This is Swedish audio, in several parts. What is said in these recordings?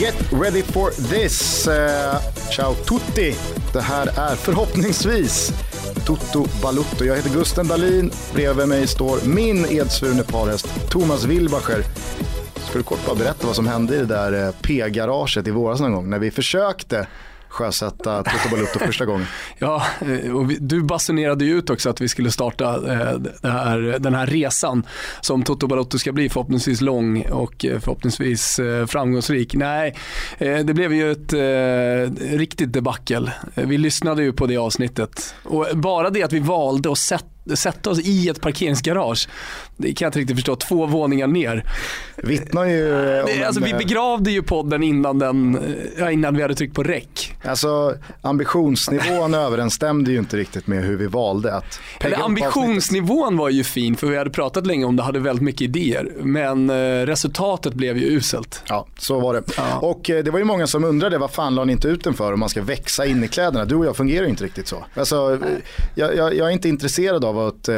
Get ready for this. Uh, ciao tutti. Det här är förhoppningsvis Toto Balutto. Jag heter Gusten Dahlin. Bredvid mig står min edsvurne parhäst Thomas Wilbacher. Ska du kort bara berätta vad som hände i det där eh, P-garaget i våras någon gång när vi försökte sjösätta Toto Balutto första gången. Ja, eh, och vi, du basunerade ju ut också att vi skulle starta eh, här, den här resan som Toto Balutto ska bli förhoppningsvis lång och eh, förhoppningsvis eh, framgångsrik. Nej, eh, det blev ju ett eh, riktigt debacle. Eh, vi lyssnade ju på det avsnittet och bara det att vi valde att sätta sätta oss i ett parkeringsgarage. Det kan jag inte riktigt förstå. Två våningar ner. Vittnar ju det, alltså, Vi begravde ju podden innan, den, innan vi hade tryckt på räck. Alltså ambitionsnivån överensstämde ju inte riktigt med hur vi valde att Eller ambitionsnivån var ju fin för vi hade pratat länge om det, hade väldigt mycket idéer. Men eh, resultatet blev ju uselt. Ja, så var det. Ja. Och eh, det var ju många som undrade vad fan la ni inte ut den för om man ska växa in i kläderna. Du och jag fungerar ju inte riktigt så. Alltså, jag, jag, jag är inte intresserad av att eh,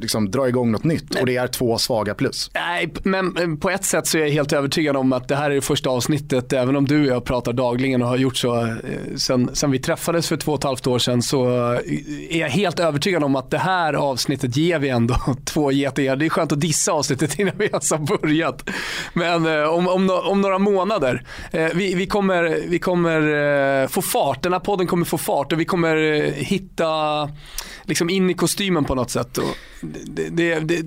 liksom, dra igång något nytt och det är två svaga plus. Nej, men eh, på ett sätt så är jag helt övertygad om att det här är det första avsnittet, även om du och jag pratar dagligen och har gjort så eh, sen, sen vi träffades för två och ett halvt år sedan så eh, är jag helt övertygad om att det här avsnittet ger vi ändå två getingar. Det är skönt att dissa avsnittet innan vi ens har börjat. Men om, om, om några månader, vi, vi kommer, vi kommer få fart, den här podden kommer få fart och vi kommer hitta liksom in i kostymen på något sätt. Och det, det, det,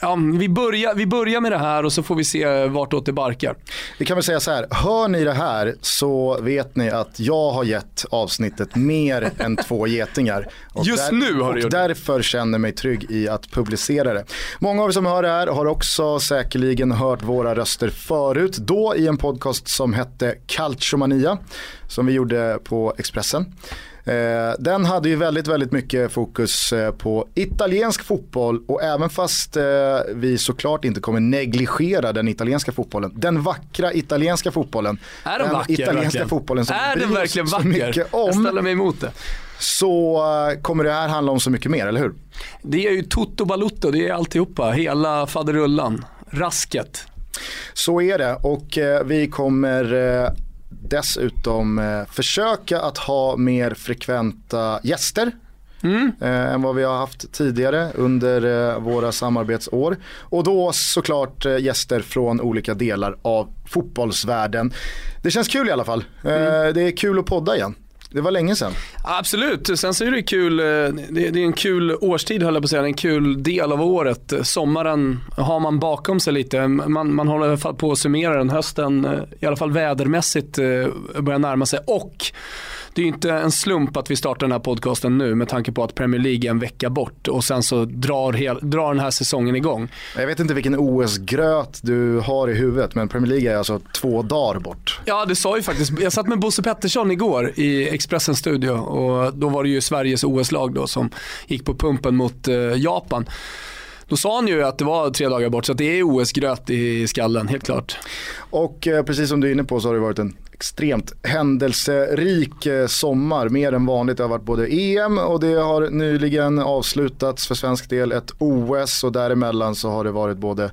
ja, vi, börjar, vi börjar med det här och så får vi se vartåt det barkar. Vi kan väl säga så här, hör ni det här så vet ni att jag har gett avsnittet mer än två getingar. Och Just där, nu har du gjort det. därför känner mig trygg i att publicera det. Många av er som hör det här har också säkerligen hört våra röster förut. Då i en podcast som hette Calciomania som vi gjorde på Expressen. Eh, den hade ju väldigt, väldigt mycket fokus eh, på italiensk fotboll och även fast eh, vi såklart inte kommer negligera den italienska fotbollen, den vackra italienska fotbollen. Är den, vacker, italienska verkligen? fotbollen som är den verkligen vacker? Mycket om, Jag ställer mig emot det. Så kommer det här handla om så mycket mer, eller hur? Det är ju Toto Balutto, det är alltihopa, hela faderullan, rasket. Så är det och vi kommer dessutom eh, försöka att ha mer frekventa gäster Mm. Eh, än vad vi har haft tidigare under eh, våra samarbetsår. Och då såklart eh, gäster från olika delar av fotbollsvärlden. Det känns kul i alla fall. Mm. Det är kul att podda igen. Det var länge sedan. Absolut, sen så är det kul, eh, det är en kul årstid höll jag på att säga, en kul del av året. Sommaren har man bakom sig lite, man, man håller i alla fall på att summera den. Hösten, eh, i alla fall vädermässigt, eh, börjar närma sig. Och det är ju inte en slump att vi startar den här podcasten nu med tanke på att Premier League är en vecka bort och sen så drar, hel, drar den här säsongen igång. Jag vet inte vilken OS-gröt du har i huvudet men Premier League är alltså två dagar bort. Ja det sa ju faktiskt, jag satt med Bosse Pettersson igår i Expressens studio och då var det ju Sveriges OS-lag då som gick på pumpen mot eh, Japan. Då sa han ju att det var tre dagar bort så det är OS-gröt i skallen, helt klart. Och eh, precis som du är inne på så har det varit en extremt händelserik eh, sommar. Mer än vanligt. Det har varit både EM och det har nyligen avslutats för svensk del ett OS och däremellan så har det varit både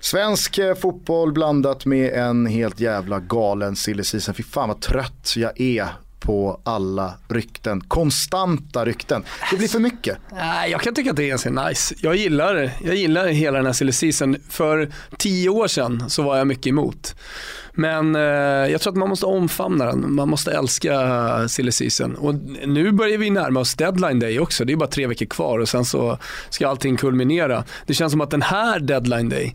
svensk eh, fotboll blandat med en helt jävla galen silly season. Fy fan vad trött jag är på alla rykten. Konstanta rykten. Det blir för mycket. Nej, jag kan tycka att det är ganska nice. Jag gillar, jag gillar hela den här silly season. För tio år sedan så var jag mycket emot. Men eh, jag tror att man måste omfamna den. Man måste älska silly season. Och nu börjar vi närma oss deadline day också. Det är bara tre veckor kvar och sen så ska allting kulminera. Det känns som att den här deadline day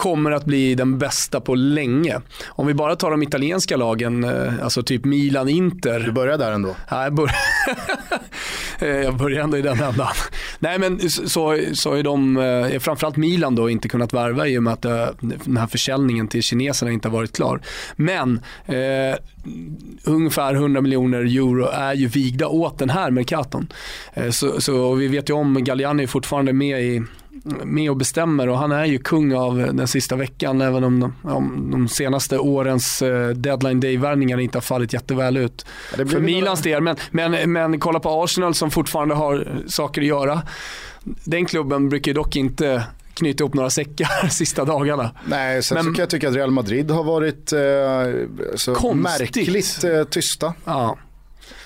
kommer att bli den bästa på länge. Om vi bara tar de italienska lagen, eh, alltså typ Milan, Inter. Du börjar där ändå? Ja, jag, bör... jag börjar ändå i den ändan. Nej men så, så är de, eh, framförallt Milan då, inte kunnat värva i och med att eh, den här försäljningen till kineserna inte har varit klar. Men eh, ungefär 100 miljoner euro är ju vigda åt den här Mercaton. Eh, så, så vi vet ju om Galliani är fortfarande med i med och bestämmer och han är ju kung av den sista veckan även om de, om de senaste årens eh, deadline day-värvningar inte har fallit jätteväl ut. Ja, för Milans del, men, men, men kolla på Arsenal som fortfarande har saker att göra. Den klubben brukar dock inte knyta ihop några säckar sista dagarna. Nej, sen Men, så kan jag tycka att Real Madrid har varit eh, så märkligt eh, tysta. Ja.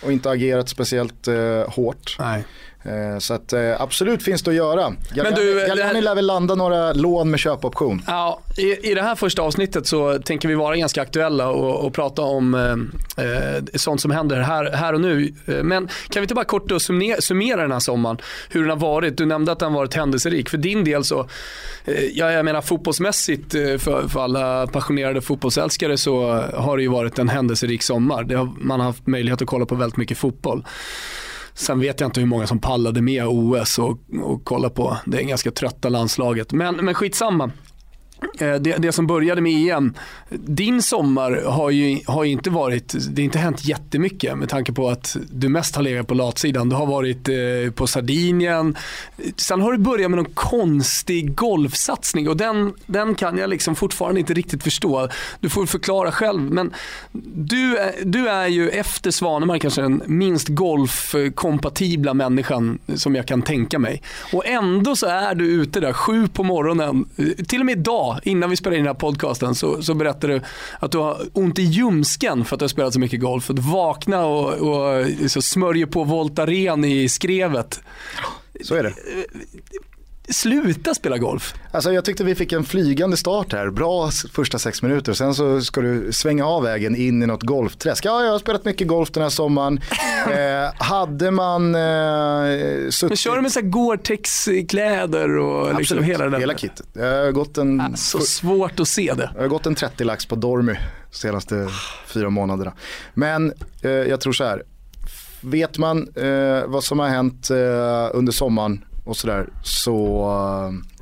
Och inte agerat speciellt eh, hårt. Nej. Eh, så att, eh, absolut finns det att göra. Galliani lär väl landa några lån med köpoption. Ja, i, i det här första avsnittet så tänker vi vara ganska aktuella och, och prata om eh, eh sånt som händer här, här och nu. Men kan vi inte bara kort summera, summera den här sommaren, hur den har varit? Du nämnde att den varit händelserik. För din del så, eh, ja, jag menar fotbollsmässigt för, för alla passionerade fotbollsälskare så har det ju varit en händelserik sommar. Har, man har haft möjlighet att kolla på väldigt mycket fotboll. Sen vet jag inte hur många som pallade med OS och, och kolla på det ganska trötta landslaget. Men, men skitsamma. Eh, det, det, som började med EM, din sommar har ju, har inte varit, det har inte hänt jättemycket med tanke på att du mest har legat på latsidan. Du har varit eh, på Sardinien, sen har du börjat med någon konstig golfsatsning och den, den kan jag liksom fortfarande inte riktigt förstå. Du får förklara själv men du är, du är ju efter Svanemar kanske den minst golfkompatibla människan som jag kan tänka mig. Och ändå så är du ute där sju på morgonen, eh, till och med idag innan vi spelade in den här podcasten så, så berättade du att du har ont i ljumsken för att du har spelat så mycket golf. Att vakna och, och liksom så smörjer på Voltaren i skrevet. Så är det sluta spela golf? Alltså jag tyckte vi fick en flygande start här. Bra första sex minuter. Sen så ska du svänga av vägen in i något golfträsk. Ja, jag har spelat mycket golf den här sommaren. eh, hade man eh, suttit... Men kör du med så Gore-Tex-kläder och liksom hela den? hela kittet. Jag har gått en... Ah, så svårt att se det. Jag har gått en 30 lax på Dormy senaste fyra månaderna. Men eh, jag tror så här. Vet man eh, vad som har hänt eh, under sommaren och sådär. Så eh,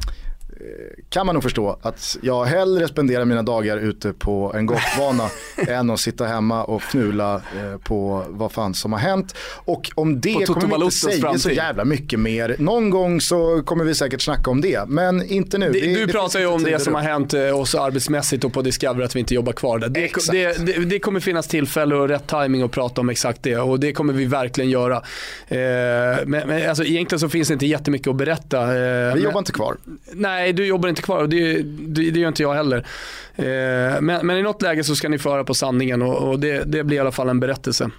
kan man nog förstå att jag hellre spenderar mina dagar ute på en golfbana än att sitta hemma och fnula eh, på vad fan som har hänt. Och om det kommer vi inte säga framtid. så jävla mycket mer. Någon gång så kommer vi säkert snacka om det, men inte nu. Det, det, du det pratar ju om det som har hänt eh, oss arbetsmässigt och på Discover att vi inte jobbar kvar där. Det, det, kommer finnas tillfälle och rätt timing att prata om exakt det och det kommer vi verkligen göra. Eh, men, men alltså, egentligen så finns det inte jättemycket att berätta. Eh, vi men, jobbar inte kvar. Nej, du jobbar inte kvar och det, det, det gör inte jag heller. Eh, men, men, i något läge så ska ni föra på sanningen och, och det, det, blir i alla fall en berättelse.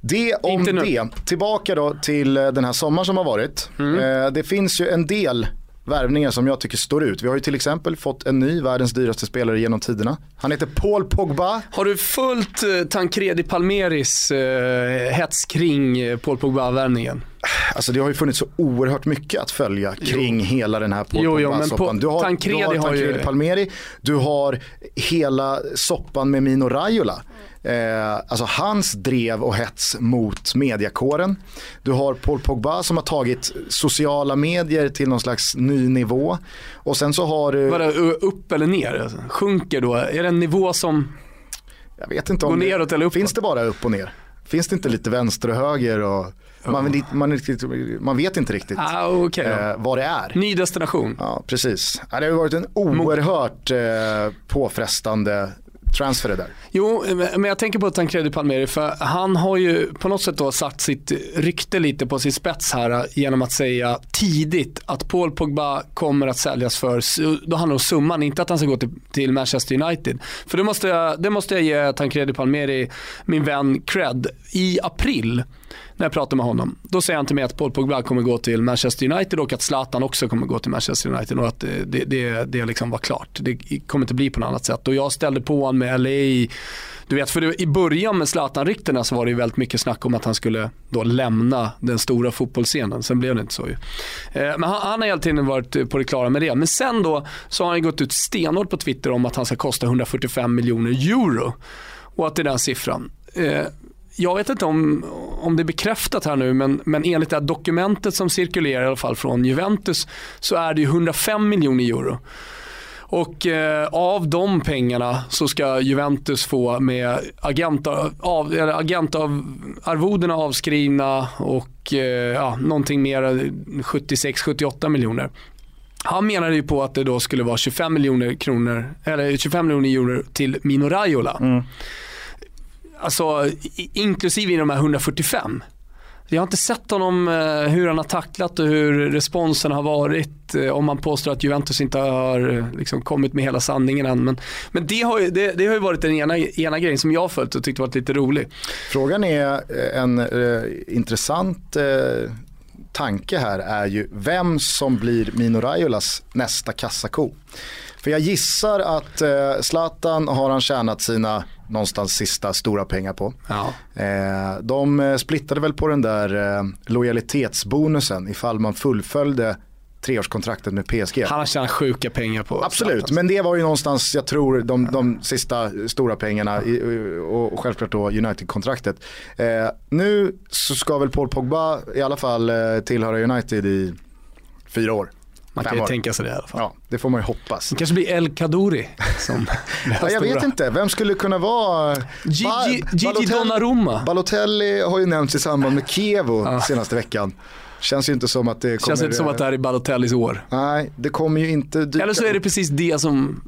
Det om det. Tillbaka då till eh, den här sommaren som har varit. Mm. Eh, det finns ju en del värvningar som jag tycker står ut. Vi har ju till exempel fått en ny världens dyraste spelare genom tiderna. Han heter Paul Pogba. Har du följt eh, Tancredi Palmeris eh, hets kring eh, Paul Pogba-värvningen? Alltså det har ju funnits så oerhört mycket att följa kring jo. hela den här Paul Pogba-soppan. Du har Tancredi, du har Tancredi ju... Palmeri, du har hela soppan med Mino Raiola. Eh, alltså hans drev och hets mot mediakåren. Du har Paul Pogba som har tagit sociala medier till någon slags ny nivå. Och sen så har du... Bara upp eller ner? Alltså. Sjunker då? Är det en nivå som jag vet inte om neråt eller uppåt? Finns det bara upp och ner? Finns det inte lite vänster och höger? Och... Man, man, man, vet inte riktigt ah, okay, eh, vad det är. Ny destination. Ja, precis. det har varit en oerhört eh, påfrestande transfer det där. Jo, men jag tänker på Tancredi Palmeri för han har ju på något sätt då satt sitt rykte lite på sin spets här eh, genom att säga tidigt att Paul Pogba kommer att säljas för, då handlar det om summan, inte att han ska gå till, till Manchester United. För det måste jag, det måste jag ge Tancredi Palmeri, min vän, cred. I april när jag pratar med honom. Då säger han till mig att Paul Pogba kommer gå till Manchester United och att Zlatan också kommer gå till Manchester United och att det, det, det liksom var klart. Det kommer inte bli på något annat sätt. Och jag ställde på honom med LA du vet, för det, i början med Zlatan-ryktena så var det ju väldigt mycket snack om att han skulle då lämna den stora fotbollsscenen. Sen blev det inte så ju. Eh, men han, han, har hela tiden varit på det klara med det. Men sen då så har han gått ut stenhårt på Twitter om att han ska kosta 145 miljoner euro. Och att det är den siffran. Eh, jag vet inte om, om det är bekräftat här nu, men, men enligt det här dokumentet som cirkulerar i alla fall från Juventus så är det 105 miljoner euro. Och eh, av de pengarna så ska Juventus få med agentav, agentarvodena avskrivna och eh, ja, någonting mer, 76-78 miljoner. Han menade ju på att det då skulle vara 25 miljoner kronor, eller 25 miljoner euro till Mino Raiola. Mm alltså inklusive i de här 145. Jag har inte sett honom eh, hur han har tacklat och hur responsen har varit. Eh, om man påstår att Juventus inte har eh, liksom, kommit med hela sanningen än. Men, men det, har ju, det, det, har ju varit den ena, ena grejen som jag har följt och tyckt varit lite rolig. Frågan är en eh, intressant eh, tanke här är ju vem som blir Mino Raiolas nästa kassako. För jag gissar att eh, Zlatan har han tjänat sina någonstans sista stora pengar på. Ja. Eh, de eh, splittade väl på den där eh, lojalitetsbonusen ifall man fullföljde treårskontraktet med PSG. Han har tjänat sjuka pengar på Absolut, men det var ju någonstans, jag tror, de, de sista stora pengarna i, och, självklart då United-kontraktet. Eh, nu så ska väl Paul Pogba i alla fall eh, tillhöra United i fyra år. Man kan ju tänka sig det i alla fall. Ja, det får man ju hoppas. Det kanske blir El Kaduri som ja, Jag vet inte, vem skulle kunna vara... Gigi, Gigi Donnarumma. Balotelli har ju nämnts i samband med Kevo ja. senaste veckan. Känns ju inte som att det kommer... Känns inte som att det här är Balotellis år. Nej, det kommer ju inte dyka... Eller så är det precis det som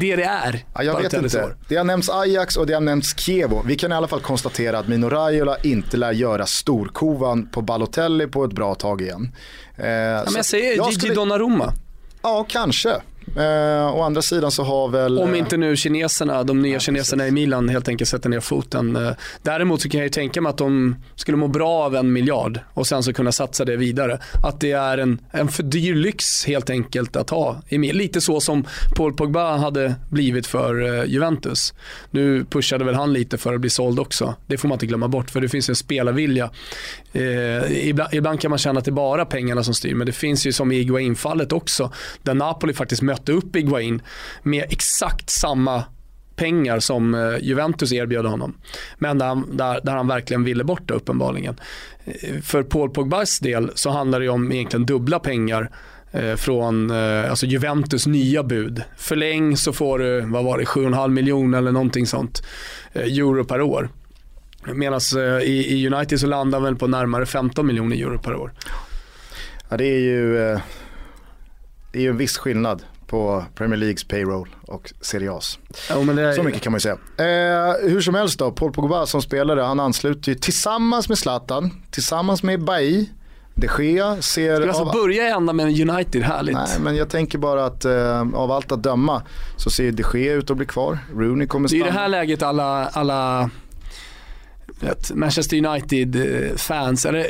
det det är. Ja, jag vet inte. År. Det har nämnts Ajax och det har nämnts Kevo. Vi kan i alla fall konstatera att Mino Raiola inte lär göra storkovan på Balotelli på ett bra tag igen. Eh, ja, men jag säger jag Gigi skulle... Donnarumma. Ja, kanske. Eh, å andra sidan så har väl... Om inte nu kineserna, de nya ja, kineserna precis. i Milan helt enkelt sätter ner foten. Eh, däremot så kan jag ju tänka mig att de skulle må bra av en miljard och sen så kunna satsa det vidare. Att det är en, en för dyr lyx helt enkelt att ha. Lite så som Paul Pogba hade blivit för eh, Juventus. Nu pushade väl han lite för att bli såld också. Det får man inte glömma bort för det finns en spelarvilja. Eh, ibland, ibland, kan man känna att det är bara pengarna som styr men det finns ju som i Iguain-fallet också där Napoli faktiskt mötte upp Iguain med exakt samma pengar som eh, Juventus erbjöd honom. Men där han, där, där han verkligen ville bort det uppenbarligen. Eh, för Paul Pogbas del så handlar det om egentligen dubbla pengar eh, från alltså Juventus nya bud. Förläng så får du, vad var det, 7,5 miljoner eller någonting sånt euro per år. Medan i, i United så landar väl på närmare 15 miljoner euro per år. Ja det är ju, det är ju en viss skillnad på Premier Leagues payroll och Serie A's. Ja, är... Så mycket kan man ju säga. Eh, hur som helst då, Paul Pogba som spelare, han ansluter ju tillsammans med Zlatan, tillsammans med Bailly, de Gea ser... Ska vi alltså av... börja ända med United, härligt. Nej men jag tänker bara att eh, av allt att döma så ser de Gea ut att bli kvar. Rooney kommer stanna. Det är i det här läget alla, alla vet, Manchester United-fans, eller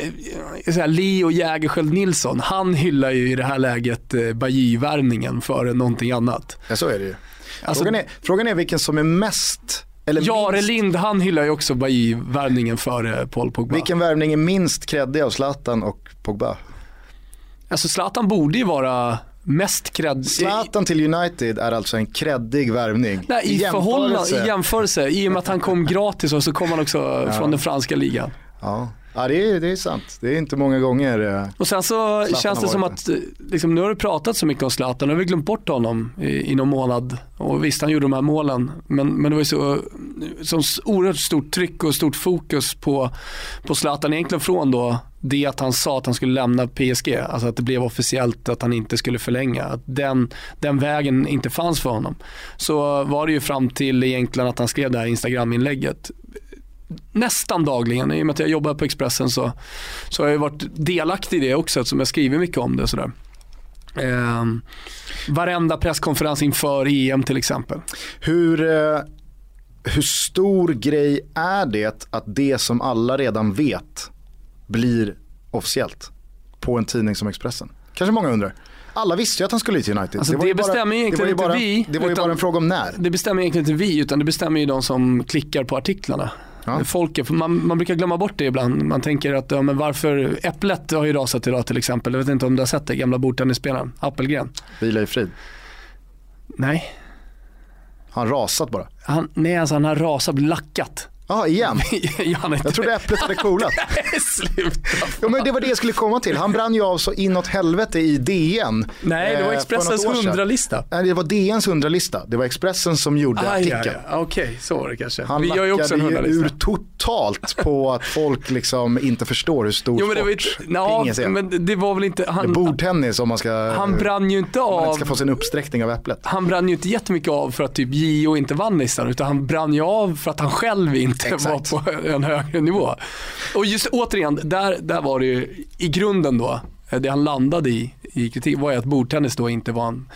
eh, Leo Jägerskiöld Nilsson, han hyllar ju i det här läget eh, Bajy-värvningen före någonting annat. Ja så är det ju. Alltså, frågan, är, frågan är vilken som är mest eller Jare minst... Lind, han hyllar ju också Bajy-värvningen före Paul Pogba. Vilken värvning är minst kreddig av Zlatan och Pogba? Alltså Zlatan borde ju vara mest cred... Zlatan till United är alltså en kreddig värvning. Nej, i, I jämförelse. i jämförelse. I och med att han kom gratis och så kom han också ja. från den franska ligan. Ja. Ja det är, det är sant. Det är inte många gånger eh, Och sen så Zlatan känns det som att, eh, liksom, nu har du pratat så mycket om Zlatan, nu har vi glömt bort honom i, i någon månad. Och visst han gjorde de här målen, men, men det var ju så, så oerhört stort tryck och stort fokus på, på Zlatan egentligen från då det att han sa att han skulle lämna PSG, alltså att det blev officiellt att han inte skulle förlänga, att den, den vägen inte fanns för honom. Så var det ju fram till egentligen att han skrev det här Instagram-inlägget nästan dagligen. I och med att jag jobbar på Expressen så, så har jag varit delaktig i det också eftersom jag skriver mycket om det. Sådär. Eh, varenda presskonferens inför EM till exempel. Hur, eh, hur stor grej är det att det som alla redan vet blir officiellt på en tidning som Expressen? Kanske många undrar. Alla visste ju att han skulle till United. Alltså det, det bestämmer ju egentligen inte vi. Det var ju bara en fråga om när. Det bestämmer egentligen inte vi utan det bestämmer ju de som klickar på artiklarna. Ja. Folket, man, man brukar glömma bort det ibland. Man tänker att ja, men varför, Äpplet har ju rasat idag till exempel. Jag vet inte om du har sett det, gamla bordtennisspelaren, Appelgren. Vila i frid. Nej. Han rasat bara? Han, nej, alltså han har rasat, lackat. Ja, igen. ja, jag trodde äpplet hade coolat. Sluta. Ja, men det var det jag skulle komma till. Han brann ju av så inåt helvete i DN. Nej, det var eh, Expressens hundralista. Nej, det var DNs hundralista. Det var Expressen som gjorde artikeln. Ja, ja. Okej, okay, så var det kanske. Han Vi gör ju också en hundralista. ur totalt på att folk liksom inte förstår hur stor jo, men det var sport no, är. Men det var väl inte... Han, Bordtennis om man ska... Han brann ju inte av... Man ska få sin uppsträckning av äpplet. Han brann ju inte jättemycket av för att typ Gio inte vann listan. Utan han brann ju av för att han själv inte inte Exakt. var på en högre nivå. Och just återigen, där, där var det ju i grunden då, det han landade i, i kritik var ju att bordtennis då inte var en...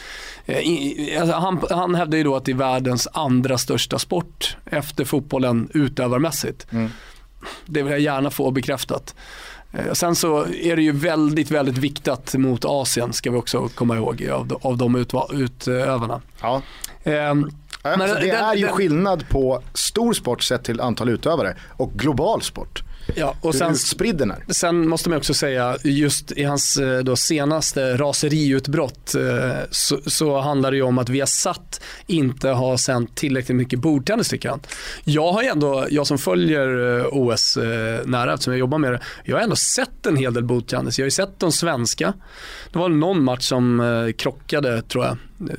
Eh, alltså han, han hävdade ju då att det är världens andra största sport efter fotbollen utövarmässigt. Mm. Det vill jag gärna få bekräftat. Eh, sen så är det ju väldigt, väldigt viktat mot Asien ska vi också komma ihåg av, av de utövarna. Ja. Um, men, alltså, det är ju skillnad på stor sport sett till antal utövare och global sport. Ja, och sen. Sen måste man också säga, just i hans eh, då senaste raseriutbrott eh, så, så handlar det ju om att Viasat inte har sänt tillräckligt mycket bordtennis tycker han. Jag har ändå, jag som följer eh, OS nära eftersom jag jobbar med det, jag har ändå sett en hel del bordtennis. Jag har ju sett de svenska. Det var någon match som krockade tror jag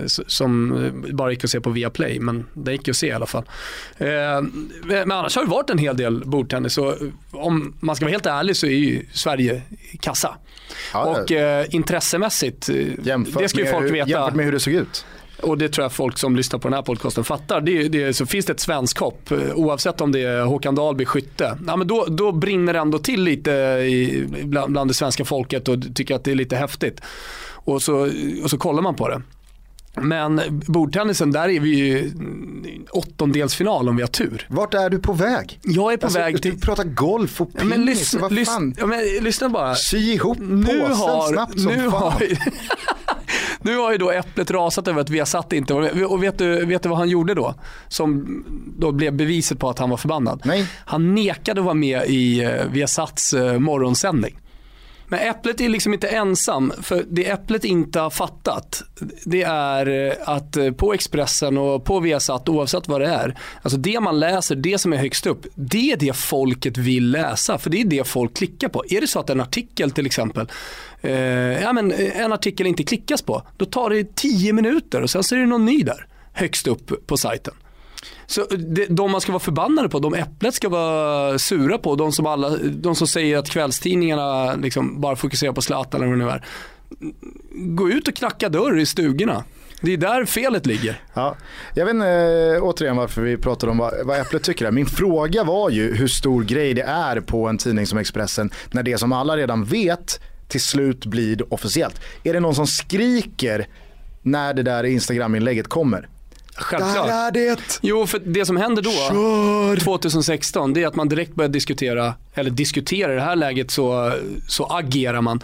som bara gick att se på Viaplay, men det gick att se i alla fall. Men annars har det varit en hel del bordtennis och om man ska vara helt ärlig så är ju Sverige kassa. Ja, och eh, intressemässigt, eh, det ska ju folk med, veta. Jämfört med hur det såg ut. Och det tror jag folk som lyssnar på den här podcasten fattar. Det, det, så finns det ett svensk hopp, eh, oavsett om det är Håkan Dahlby skytte, ja, men då, då brinner det ändå till lite i, bland, bland det svenska folket och tycker att det är lite häftigt. Och så, och så kollar man på det. Men bordtennisen, där är vi ju åttondelsfinal om vi har tur. Vart är du på väg? Jag är på alltså, väg till... Du pratar golf och pingis, men lyssna, vad fan? Ja, men lyssna bara. Sy ihop nu påsen har, snabbt som nu fan. Har, nu har ju då äpplet rasat över att vi har satt inte, och vet du, vet du vad han gjorde då? Som då blev beviset på att han var förbannad. Nej. Han nekade att vara med i uh, Viasats uh, morgonsändning. Men Äpplet är liksom inte ensam. För det Äpplet inte har fattat, det är eh, att eh, på Expressen och på Viasat, oavsett vad det är, alltså det man läser, det som är högst upp, det är det folket vill läsa. För det är det folk klickar på. Är det så att en artikel till exempel, eh, ja, men eh, en artikel inte klickas på, då tar det tio minuter och sen så är det någon ny där, högst upp på sajten. Så det, de man ska vara förbannade på, de Äpplet ska vara sura på, de som, alla, de som säger att kvällstidningarna liksom bara fokuserar på Zlatan eller vad det nu är. Gå ut och knacka dörr i stugorna. Det är där felet ligger. Ja. Jag vet inte eh, återigen varför vi pratar om vad, vad Äpplet tycker. Här. Min fråga var ju hur stor grej det är på en tidning som Expressen när det som alla redan vet till slut blir officiellt. Är det någon som skriker när det där Instagram-inlägget kommer? Självklart. Där är det! Jo, för det som händer då, Kör. 2016, det är att man direkt börjar diskutera, eller diskutera i det här läget så, så agerar man.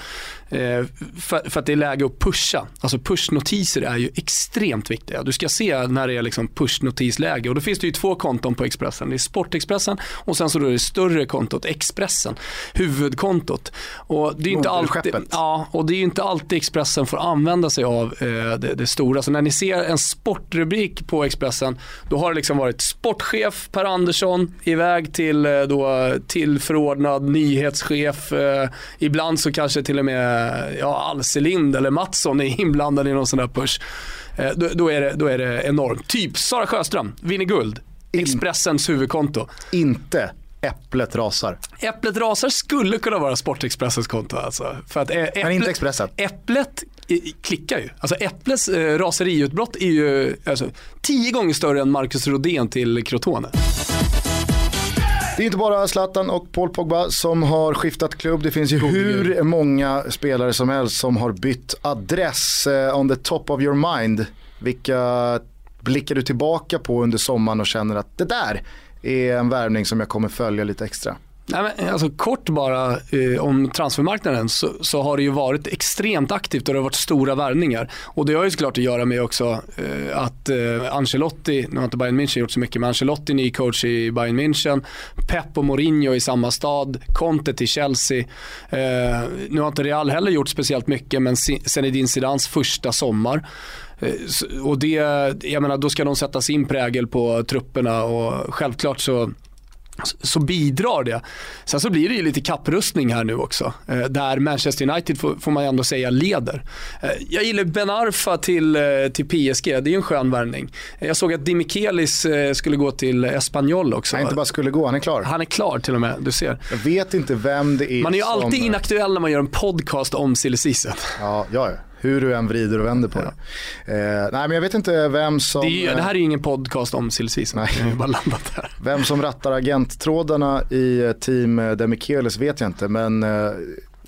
Eh, för, för, att det är läge att pusha. Alltså pushnotiser är ju extremt viktiga. Du ska se när det är liksom pushnotisläge och då finns det ju två konton på Expressen. Det är Sportexpressen och sen så då är det större kontot Expressen, huvudkontot. Och det är inte alltid, ja, och det är inte alltid Expressen får använda sig av eh, det, det, stora. Så när ni ser en sportrubrik på Expressen då har det liksom varit sportchef Per Andersson iväg till eh, då tillförordnad nyhetschef. Eh, ibland så kanske till och med ja, Alselind eller Mattsson är inblandade i någon sån där push. Eh, då, då, är det, då är det enormt. Typ Sara Sjöström, vinner guld. Expressens huvudkonto. Inte Äpplet rasar. Äpplet rasar skulle kunna vara Sportexpressens konto. Alltså. För att äpplet, Men inte Expressen. Äpplet klickar ju. Alltså Äpplets äh, raseriutbrott är ju alltså, tio gånger större än Marcus Rodén till Crotone. Det är inte bara Zlatan och Paul Pogba som har skiftat klubb. Det finns ju hur många spelare som helst som har bytt adress. Uh, on the top of your mind, vilka blickar du tillbaka på under sommaren och känner att det där är en värvning som jag kommer följa lite extra? Nej, men, alltså, kort bara eh, om transfermarknaden så, så, har det ju varit extremt aktivt och det har varit stora värvningar. Och det har ju såklart att göra med också eh, att eh, Ancelotti, nu har inte Bayern München gjort så mycket, men Ancelotti ny coach i Bayern München, Pep och Mourinho i samma stad, Conte till Chelsea. Eh, nu har inte Real heller gjort speciellt mycket, men Zinedine Zidans första sommar. Eh, och det, jag menar, då ska de sätta sin prägel på trupperna och självklart så så bidrar det. Sen så blir det ju lite kapprustning här nu också. Eh, där Manchester United får, man ändå säga leder. Eh, jag gillar Ben Arfa till, till PSG, det är ju en skön värvning. Jag såg att Dimikelis skulle gå till Espanyol också. Han inte bara skulle gå, han är klar. Han är klar till och med, du ser. Jag vet inte vem det är Man är ju som... alltid inaktuell när man gör en podcast om silly Ja, ja, Hur du än vrider och vänder på det. Eh, nej men jag vet inte vem som... Det, är, det här är ju ingen podcast om. Jag har bara landat där. Vem som rattar agenttrådarna i eh, team eh, Demichelis vet jag inte men eh,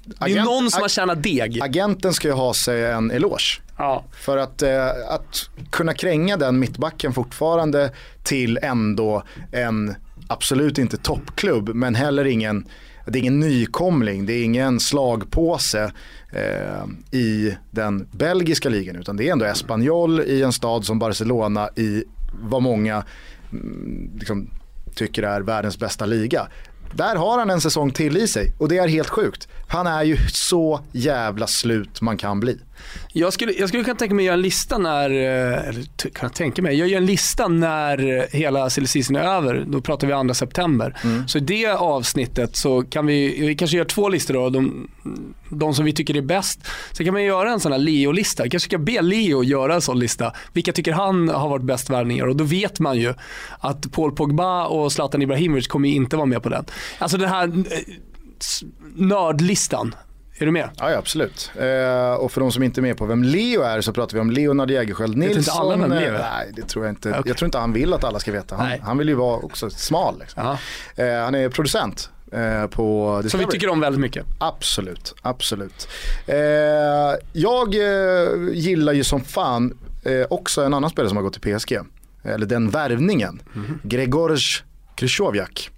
det är någon som har tjänat deg. Agenten ska ju ha sig en eloge. Ja. För att, eh, att kunna kränga den mittbacken fortfarande till ändå en, absolut inte toppklubb, men heller ingen, det är ingen nykomling, det är ingen slagpåse eh, i den belgiska ligan, utan det är ändå Espanyol i en stad som Barcelona i vad många mm, liksom, tycker är världens bästa liga. Där har han en säsong till i sig och det är helt sjukt. Han är ju så jävla slut man kan bli. Jag skulle, jag skulle kunna tänka mig att göra en lista när, eh, eller kunna tänka mig, jag gör en lista när hela silly är över. Då pratar vi 2 september. Mm. Så i det avsnittet så kan vi, vi kanske gör två listor då. De, de som vi tycker är bäst. Så kan man göra en sån här Leo-lista. Kanske ska be Leo göra en sån lista. Vilka tycker han har varit bäst värvningar? Och då vet man ju att Paul Pogba och Zlatan Ibrahimovic kommer inte vara med på den. Alltså den här eh, nördlistan. Är du med? Ja, absolut. Eh, och för de som inte är med på vem Leo är så pratar vi om Leonard Jägerskiöld Nilsson. Vet inte alla vem Leo är? Nej, det tror jag inte. Okay. Jag tror inte han vill att alla ska veta. Han, han vill ju vara också smal. Liksom. Eh, han är producent eh, på Discovery. Som vi tycker om väldigt mycket. Absolut, absolut. Eh, jag eh, gillar ju som fan eh, också en annan spelare som har gått till PSG. Eller den värvningen. Mm -hmm. Gregorz Krychowiak.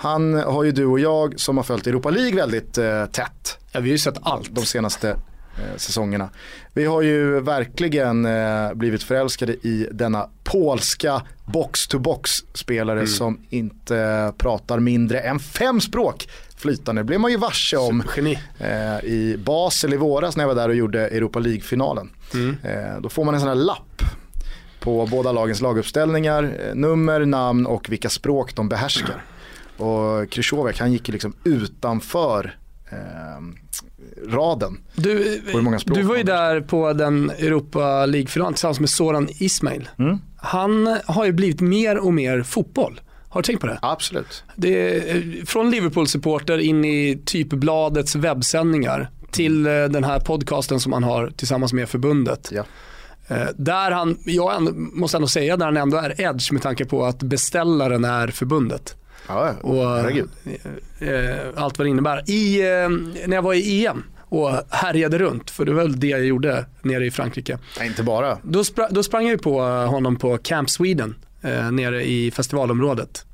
Han har ju du och jag som har följt Europa League väldigt eh, tätt. Ja, vi har ju sett allt. De senaste eh, säsongerna. Vi har ju verkligen eh, blivit förälskade i denna polska box-to-box spelare mm. som inte pratar mindre än fem språk flytande. Det blev man ju varse om eh, i Basel i våras när jag var där och gjorde Europa League-finalen. Mm. Eh, då får man en sån här lapp på båda lagens laguppställningar, eh, nummer, namn och vilka språk de behärskar. Och Krychowiak han gick liksom utanför eh, raden. Du, du var ju där på den Europa League-finalen tillsammans med Soran Ismail. Mm. Han har ju blivit mer och mer fotboll. Har du tänkt på det? Absolut. Det är, från Liverpool-supporter in i typbladets webbsändningar till mm. Eh, den här podcasten som han har tillsammans med förbundet. Ja. Eh, där han, jag måste ändå säga, där han ändå är edge med tanke på att beställaren är förbundet. Ja, och, herregud. Eh, allt vad det innebär. I, eh, när jag var i EM och härjade runt, för det var väl det jag gjorde nere i Frankrike. Nej, inte bara. Då, spra då sprang jag på honom på Camp Sweden eh, nere i festivalområdet.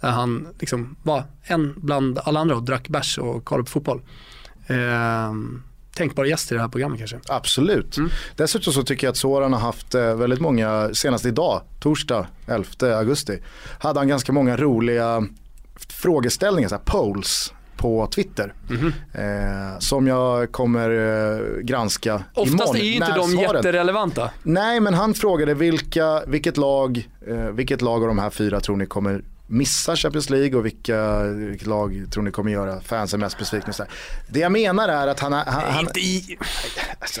Där han liksom var en bland alla andra och drack bärs och kollade på fotboll. Eh, tänkbar gäst i det här programmet kanske. Absolut. Mm. Dessutom så tycker jag att Soran har haft eh, väldigt många, senast idag, torsdag 11 augusti, hade han ganska många roliga frågeställningar, så här polls på Twitter. Mm -hmm. eh, som jag kommer eh, granska Oftast imorgon. är ju inte de jätterelevanta. Nej men han frågade vilka, vilket, lag, eh, vilket lag av de här fyra tror ni kommer missa Champions League och vilka, vilket lag tror ni kommer göra fansen mest besvikna. Det jag menar är att han... han, han inte i... Alltså,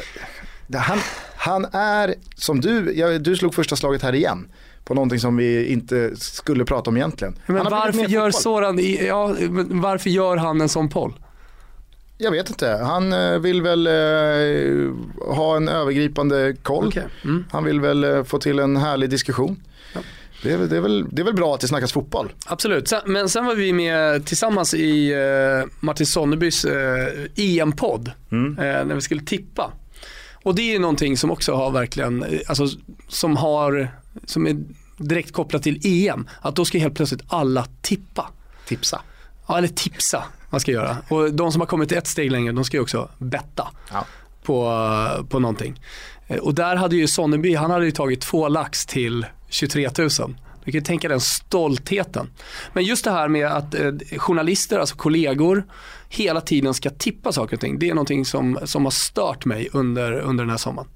han, han är, som du, jag, du slog första slaget här igen på någonting som vi inte skulle prata om egentligen. Men varför gör Soran, ja, varför gör han en sån poll? Jag vet inte. Han eh, vill väl eh, ha en övergripande koll. Okay. Mm. Han vill väl eh, få till en härlig diskussion. Det, är, det, är väl, det är väl bra att det snackas fotboll. Absolut. Men sen var vi med tillsammans i eh, Martin Sonnebys eh, EM-podd. Mm. Eh, när vi skulle tippa. Och det är någonting som också har verkligen, alltså som har, som är direkt kopplat till EM. Att då ska helt plötsligt alla tippa. Tipsa. Ja, eller tipsa. Man ska göra. Och de som har kommit ett steg längre, de ska ju också betta ja. på, på någonting. Och där hade ju Sonneby, han hade ju tagit två lax till 23 000. Du kan tänka den stoltheten. Men just det här med att eh, journalister, alltså kollegor, hela tiden ska tippa saker och ting. Det är någonting som, som har stört mig under, under den här sommaren.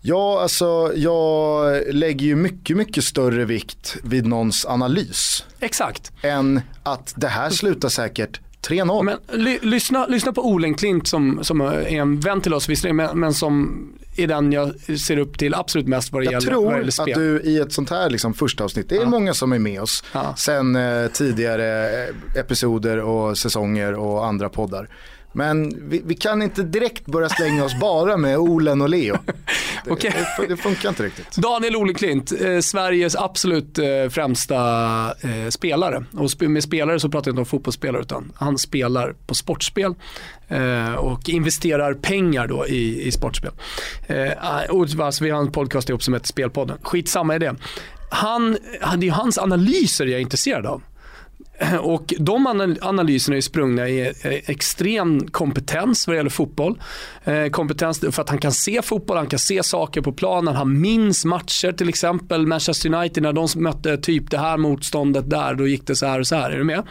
Ja, alltså jag lägger ju mycket, mycket större vikt vid någons analys. Exakt. Än att det här slutar säkert 3-0. Men ly, lyssna, lyssna på Olen Klint som, som är en vän till oss visserligen, men, men som är den jag ser upp till absolut mest vad det jag gäller Jag tror att du i ett sånt här liksom första avsnitt, det är ja. många som är med oss ja. sen eh, tidigare episoder och säsonger och andra poddar. Men vi, vi, kan inte direkt börja slänga oss bara med Olen och Leo. Det, okay. det, det funkar inte riktigt. Daniel Oleklint, eh, Sveriges absolut eh, främsta eh, spelare. Och sp med spelare så pratar jag inte om fotbollsspelare utan han spelar på sportspel eh, och investerar pengar då i, i sportspel. Eh, och, alltså, vi har en podcast ihop som heter Spelpodden. Skitsamma i det. Han, det är hans analyser jag är intresserad av. Och de analyserna är sprungna i eh, extrem kompetens vad det gäller fotboll. Eh, kompetens för att han kan se fotboll, han kan se saker på planen, han minns matcher till exempel. Manchester United när de mötte typ det här motståndet där, då gick det så här och så här. Är du med?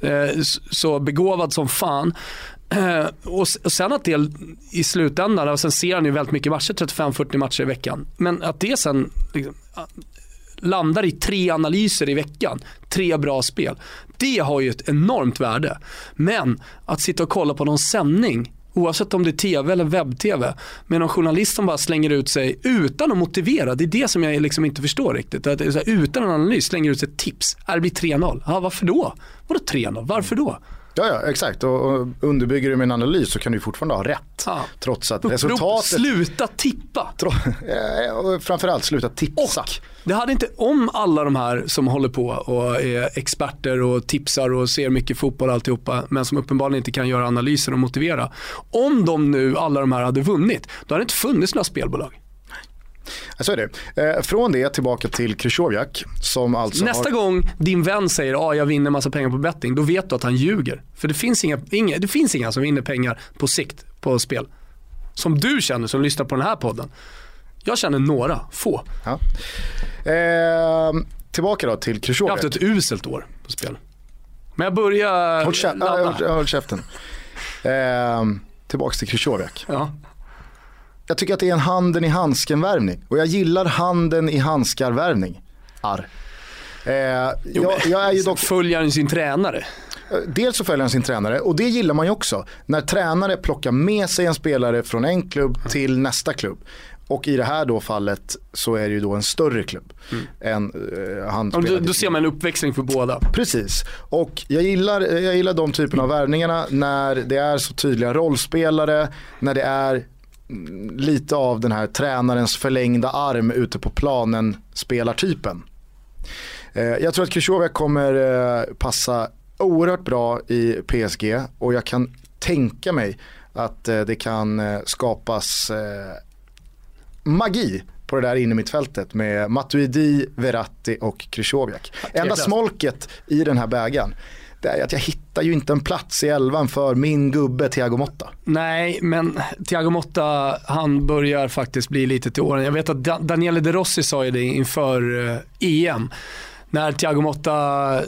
Eh, så begåvad som fan. Och sen att det i slutändan, och sen ser han ju väldigt mycket matcher, 35-40 matcher i veckan. Men att det sen liksom, landar i tre analyser i veckan, tre bra spel. Det har ju ett enormt värde. Men att sitta och kolla på någon sändning Oavsett om det är tv eller webb-tv. Med någon journalist som bara slänger ut sig utan att motivera. Det är det som jag liksom inte förstår riktigt. Att här, utan en analys slänger ut sig ett tips. Det blir 3-0. Ja, varför då? Vadå 3-0? Varför då? Ja, ja exakt. Och, och underbygger du med en analys så kan du fortfarande ha rätt. Ja. Trots att resultatet... Sluta tippa! Tro... framförallt sluta tipsa. Och det hade inte, om alla de här som håller på och är experter och tipsar och ser mycket fotboll och alltihopa, men som uppenbarligen inte kan göra analyser och motivera. Om de nu, alla de här hade vunnit, då hade det inte funnits några spelbolag. Så är det. Eh, från det tillbaka till Krychowiak som alltså Nästa har... gång din vän säger att ah, jag vinner massa pengar på betting, då vet du att han ljuger. För det finns inga, inga, det finns inga som vinner pengar på sikt på spel. Som du känner som lyssnar på den här podden. Jag känner några, få. Ja. Eh, tillbaka då till Krychowiak. Jag har haft ett uselt år på spel. Men jag börjar Håll, kä äh, håll käften. Eh, tillbaka till Krychowiak. Ja jag tycker att det är en handen i handsken värvning. Och jag gillar handen i handskar värvning. Arr. Eh, jo, jag, jag, är ju dock... Följer han sin tränare? Eh, dels så följer han sin tränare och det gillar man ju också. När tränare plockar med sig en spelare från en klubb till nästa klubb. Och i det här då fallet så är det ju då en större klubb. Mm. Än, uh, han då, då ser man en uppväxling för båda. Precis. Och jag gillar, jag gillar de typerna av värvningarna när det är så tydliga rollspelare, när det är lite av den här tränarens förlängda arm ute på planen spelartypen. Eh, jag tror att Krychowiak kommer eh, passa oerhört bra i PSG och jag kan tänka mig att eh, det kan skapas magi på det där innermittfältet med Matuidi, Verratti och Krychowiak. Enda smolket i den här bägaren det är att jag hittar ju inte en plats i elvan för min gubbe Thiago Motta. Nej, men Thiago Motta, han börjar faktiskt bli lite till åren. Jag vet att Daniele De Rossi sa ju det inför EM. Eh, e När Thiago Motta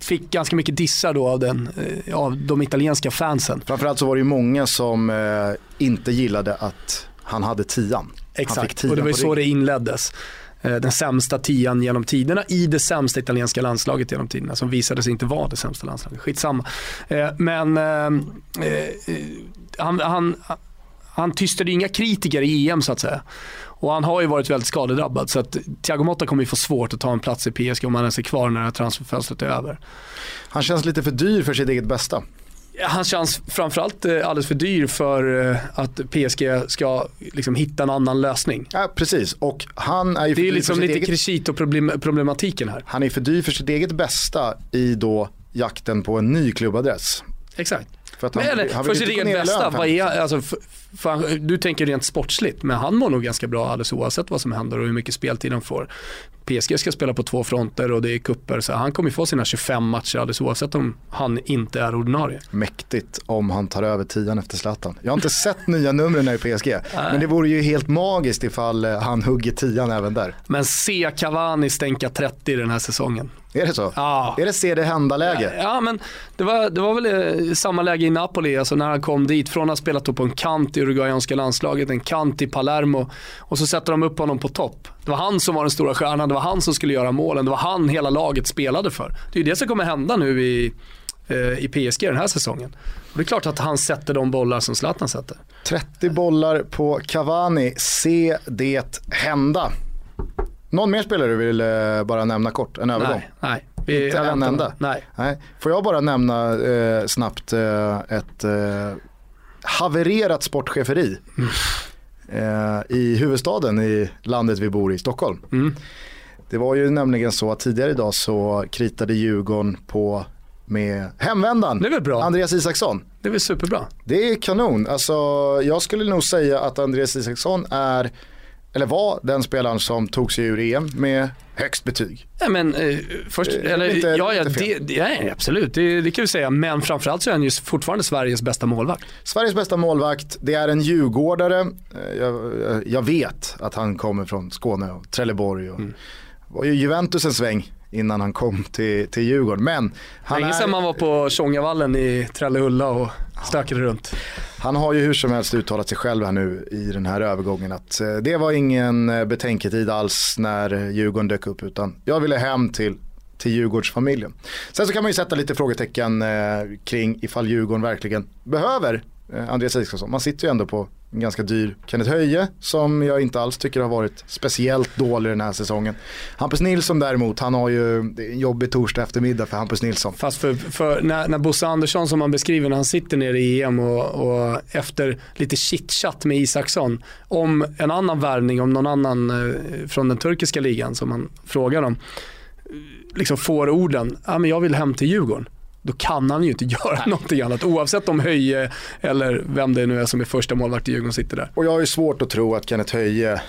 fick ganska mycket dissar då av, den, eh, av de italienska fansen. Framförallt så var det ju många som eh, inte gillade att han hade tian. Exakt, och det var ju så det inleddes. Eh, den sämsta tian genom tiderna i det sämsta italienska landslaget genom tiderna som visade sig inte vara det sämsta landslaget. Skitsamma. Eh, men eh, han, han, han tystade inga kritiker i EM så att säga. Och han har ju varit väldigt skadedrabbad så att Thiago Motta kommer ju få svårt att ta en plats i PSG om han ens är kvar när transferfönstret är över. Han känns lite för dyr för sitt eget bästa. Han känns framförallt eh, alldeles för dyr för eh, att PSG ska liksom hitta en annan lösning. Ja, precis. Och han är ju det är liksom lite eget... Crescito-problematiken här. Han är för dyr för sitt eget bästa i då jakten på en ny klubbadress. Exakt. För, han, men, han för sitt eget bästa, vad är, alltså, för, för, du tänker rent sportsligt, men han mår nog ganska bra alldeles oavsett vad som händer och hur mycket speltid han får. PSG ska spela på två fronter och det är kupper så han kommer få sina 25 matcher alldeles oavsett om han inte är ordinarie. Mäktigt om han tar över tian efter Zlatan. Jag har inte sett nya numren i PSG, men det vore ju helt magiskt ifall eh, han hugger tian även där. Men se Cavani stänka 30 den här säsongen. Är det så? Ja. Är det se det hända-läge? Ja, men det var, det var väl eh, samma läge i Napoli, alltså när han kom dit. Från att ha spelat på en kant i uruguayanska landslaget, en kant i Palermo. Och så sätter de upp honom på topp. Det var han som var den stora stjärnan, det var han som skulle göra målen, det var han hela laget spelade för. Det är ju det som kommer hända nu i, eh, i PSG den här säsongen. Och det är klart att han sätter de bollar som Zlatan sätter. 30 bollar på Cavani, se det hända. Någon mer spelare du vill eh, bara nämna kort, en övergång? Nej, nej. Vi, Inte en enda. Nej. Nej. Får jag bara nämna eh, snabbt eh, ett eh, havererat sportcheferi eh, i huvudstaden i landet vi bor i, Stockholm. Mm. Det var ju nämligen så att tidigare idag så kritade Djurgården på med hemvändaren Det är väl bra. Andreas Isaksson. Det är väl superbra. Det är kanon. Alltså, jag skulle nog säga att Andreas Isaksson är, eller var den spelaren som tog sig ur EM med högst betyg. Ja, men, eh, först, Eh, eller, lite- ja, ja, det, det, nej, absolut, det, det kan vi säga. Men framförallt så är han ju fortfarande Sveriges bästa målvakt. Sveriges bästa målvakt, det är en djurgårdare. Eh, Jag, jag vet att han kommer från Skåne och Trelleborg. Och var ju Juventus en sväng innan han kom till, till Djurgården. Men han, Länge sedan man var på Tjongavallen i Trellehulla och stökade runt. han har ju hur som helst uttalat sig själv här nu i den här övergången att eh, det var ingen eh, betänketid alls när Djurgården dök upp utan jag ville hem till till Djurgårdsfamiljen. Sen så kan man ju sätta lite frågetecken eh, kring ifall Djurgården verkligen behöver eh, Andreas Isaksson. Man sitter ju ändå på ganska dyr Kenneth Höje som jag inte alls tycker har varit speciellt dålig den här säsongen. Hampus Nilsson däremot, han har ju en jobbig torsdag eftermiddag för Hampus Nilsson. Fast för, för när, när Bosse Andersson som man beskriver när han sitter nere i EM och, och efter lite chitchat med Isaksson om en annan värvning, om någon annan eh, från den turkiska ligan som man frågar om. Eh, liksom får orden, ja, men jag vill hem till Djurgården. Då kan han ju inte göra någonting annat oavsett om Höje eller vem det nu är som är första målvakt i Djurgården sitter där. Och jag har ju svårt att tro att Kenneth Höje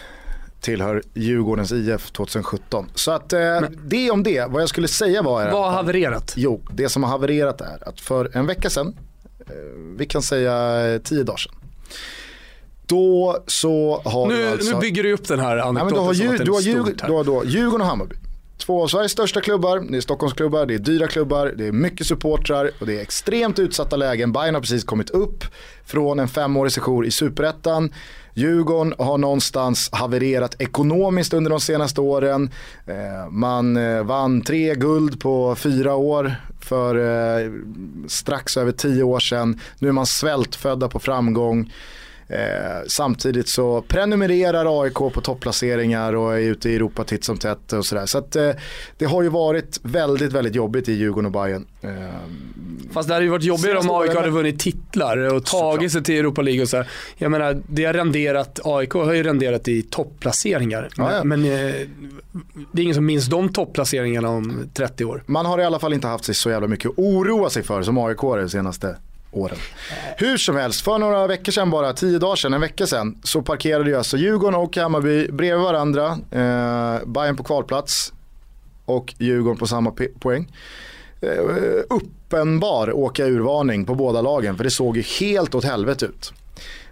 tillhör Djurgårdens IF 2017. Så att eh, det om det, vad jag skulle säga var är Vad har havererat? Jo, det som har havererat är att för en vecka sedan, eh, vi kan säga eh, tio dagar sedan, då så har Nu, alltså... nu bygger du upp den här Nej, men anekdoten du, har Djur, du, har Djur, du, har då Djurgården och Hammarby. Två av Sveriges största klubbar, det är Stockholmsklubbar, det är dyra klubbar, det är mycket supportrar och det är extremt utsatta lägen. Bayern har precis kommit upp från en femårig sejour i superettan. Djurgården har någonstans havererat ekonomiskt under de senaste åren. Eh, man eh, vann tre guld på fyra år för eh, strax över tio år sedan. Nu är man svältfödda på framgång. Eh, samtidigt så prenumererar AIK på topplaceringar och är ute i Europa titt som tätt och sådär. Så att, eh, det har ju varit väldigt, väldigt jobbigt i Djurgården och Bayern. Eh, Fast det hade ju varit jobbigare om AIK hade vunnit titlar och tagit sig till Europa League och så här. Jag menar, det har renderat, AIK har ju renderat i topplaceringar. Ja, ja. Men, men eh, det är ingen som minns de topplaceringarna om 30 år. man har i alla fall inte haft sig så jävla mycket att oroa sig för som AIK de senaste åren. Hur som helst, för några veckor sedan bara, tio dagar sedan, en vecka sedan, så parkerade ju alltså Djurgården och Hammarby bredvid varandra. Eh, Bayern på kvalplats och Djurgården på samma poäng. Eh, uppenbar åka urvarning på båda lagen, för det såg ju helt åt helvete ut.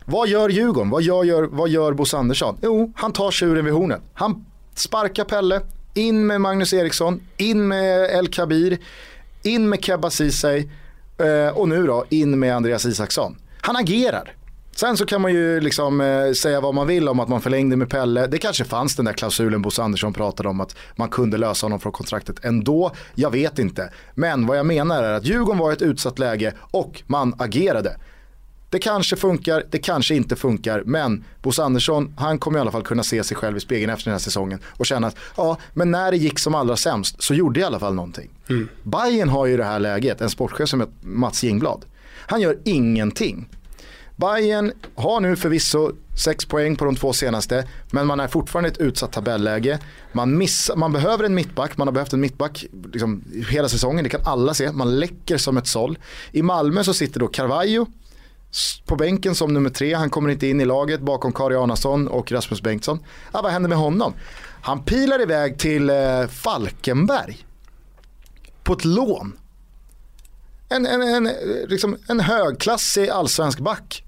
Vad gör Djurgården? Vad gör, gör, vad gör Bosse Andersson? Jo, han tar tjuren vid hornen. Han sparkar Pelle, in med Magnus Eriksson, in med El Kabir, in med Kebba Ceesay eh, och nu då in med Andreas Isaksson. Han agerar. Sen så kan man ju liksom eh, säga vad man vill om att man förlängde med Pelle. Det kanske fanns den där klausulen Bosse Andersson pratade om att man kunde lösa honom från kontraktet ändå. Jag vet inte. Men vad jag menar är att Djurgården var i ett utsatt läge och man agerade. Det kanske funkar, det kanske inte funkar, men Bosse Andersson, han kommer i alla fall kunna se sig själv i spegeln efter den här säsongen och känna att, ja, men när det gick som allra sämst så gjorde jag i alla fall någonting. Mm. Bayern har ju det här läget en sportchef som heter Mats Jingblad. Han gör ingenting. Bayern har nu förvisso sex poäng på de två senaste, men man är fortfarande i ett utsatt tabelläge. Man, missar, man behöver en mittback, man har behövt en mittback liksom, hela säsongen, det kan alla se. Man läcker som ett såll. I Malmö så sitter då Carvalho, på bänken som nummer tre. Han kommer inte in i laget bakom Kari Arnason och Rasmus Bengtsson. Ja, vad händer med honom? Han pilar iväg till eh, Falkenberg. På ett lån. En, en, en, liksom en högklassig allsvensk back.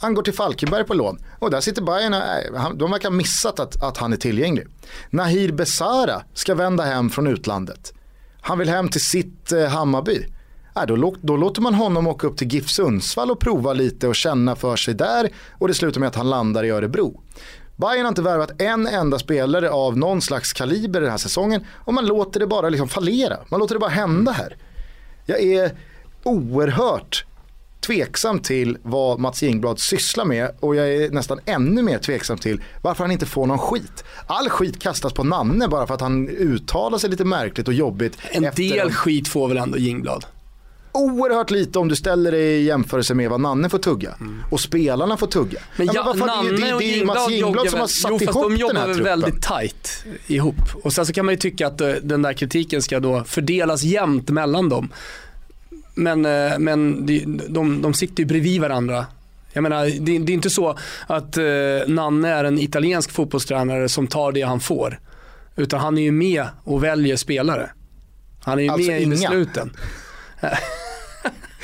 Han går till Falkenberg på lån. Och där sitter Bayern, eh, och de verkar ha missat att, att han är tillgänglig. Nahir Besara ska vända hem från utlandet. Han vill hem till sitt eh, Hammarby. Äh, då, då låter man honom åka upp till GIF Sundsvall och prova lite och känna för sig där. Och det slutar med att han landar i Örebro. Bayern har inte värvat en enda spelare av någon slags kaliber den här säsongen. Och man låter det bara liksom fallera. Man låter det bara hända här. Jag är oerhört tveksam till vad Mats Jingblad sysslar med och jag är nästan ännu mer tveksam till varför han inte får någon skit. All skit kastas på Nanne bara för att han uttalar sig lite märkligt och jobbigt. En del skit får väl ändå Jingblad? Oerhört lite om du ställer dig i jämförelse med vad Nanne får tugga. Mm. Och spelarna får tugga. Men, ja, men Nanne det, det, det är ju Mats Jingblad som har satt jo, ihop de jobbar väl väldigt tight ihop. Och sen så kan man ju tycka att eh, den där kritiken ska då fördelas jämnt mellan dem. Men, eh, men de, de, de sitter ju bredvid varandra jag menar, det, det, är inte så att eh, Nanne är en italiensk fotbollstränare som tar det han får. Utan han är ju med och väljer spelare. Han är ju alltså med inga. i besluten.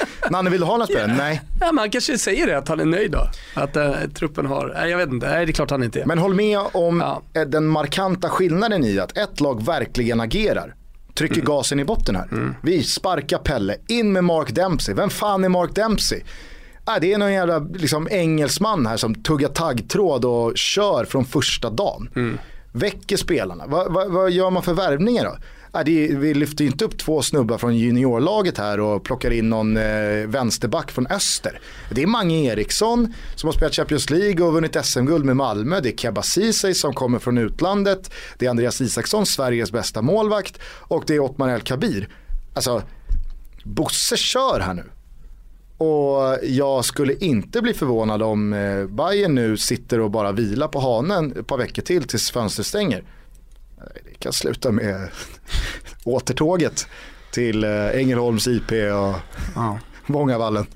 Nanne, vill du ha några spelare? Nej. Ja, man kanske säger det, att han är nöjd då. Att uh, truppen har, nej jag vet inte, nej det är klart han inte är. Men håll med om ja. Eh, den markanta skillnaden i att ett lag verkligen agerar. Trycker mm. gasen i botten här. Mm. Vi sparkar Pelle, in med Mark Dempsey. Vem fan är Mark Dempsey? Ah, det är någon jävla liksom, engelsman här som tuggar taggtråd och kör från första dagen. Mm. Väcker spelarna. Va, va, vad gör man för värvningar då? Äh, det, vi lyfter inte upp två snubbar från juniorlaget här och plockar in någon eh, vänsterback från öster. Det är Mange Eriksson som har spelat Champions League och vunnit SM-guld med Malmö. Det är Keba Ceesay som kommer från utlandet. Det är Andreas Isaksson, Sveriges bästa målvakt. Och det är Ottmar El Kabir. Alltså, Bosse kör här nu. Och jag skulle inte bli förvånad om eh, Bayern nu sitter och bara vilar på hanen ett par veckor till tills fönstret stänger. Det kan sluta med återtåget till eh, Ängelholms IP och ja. Vångavallen.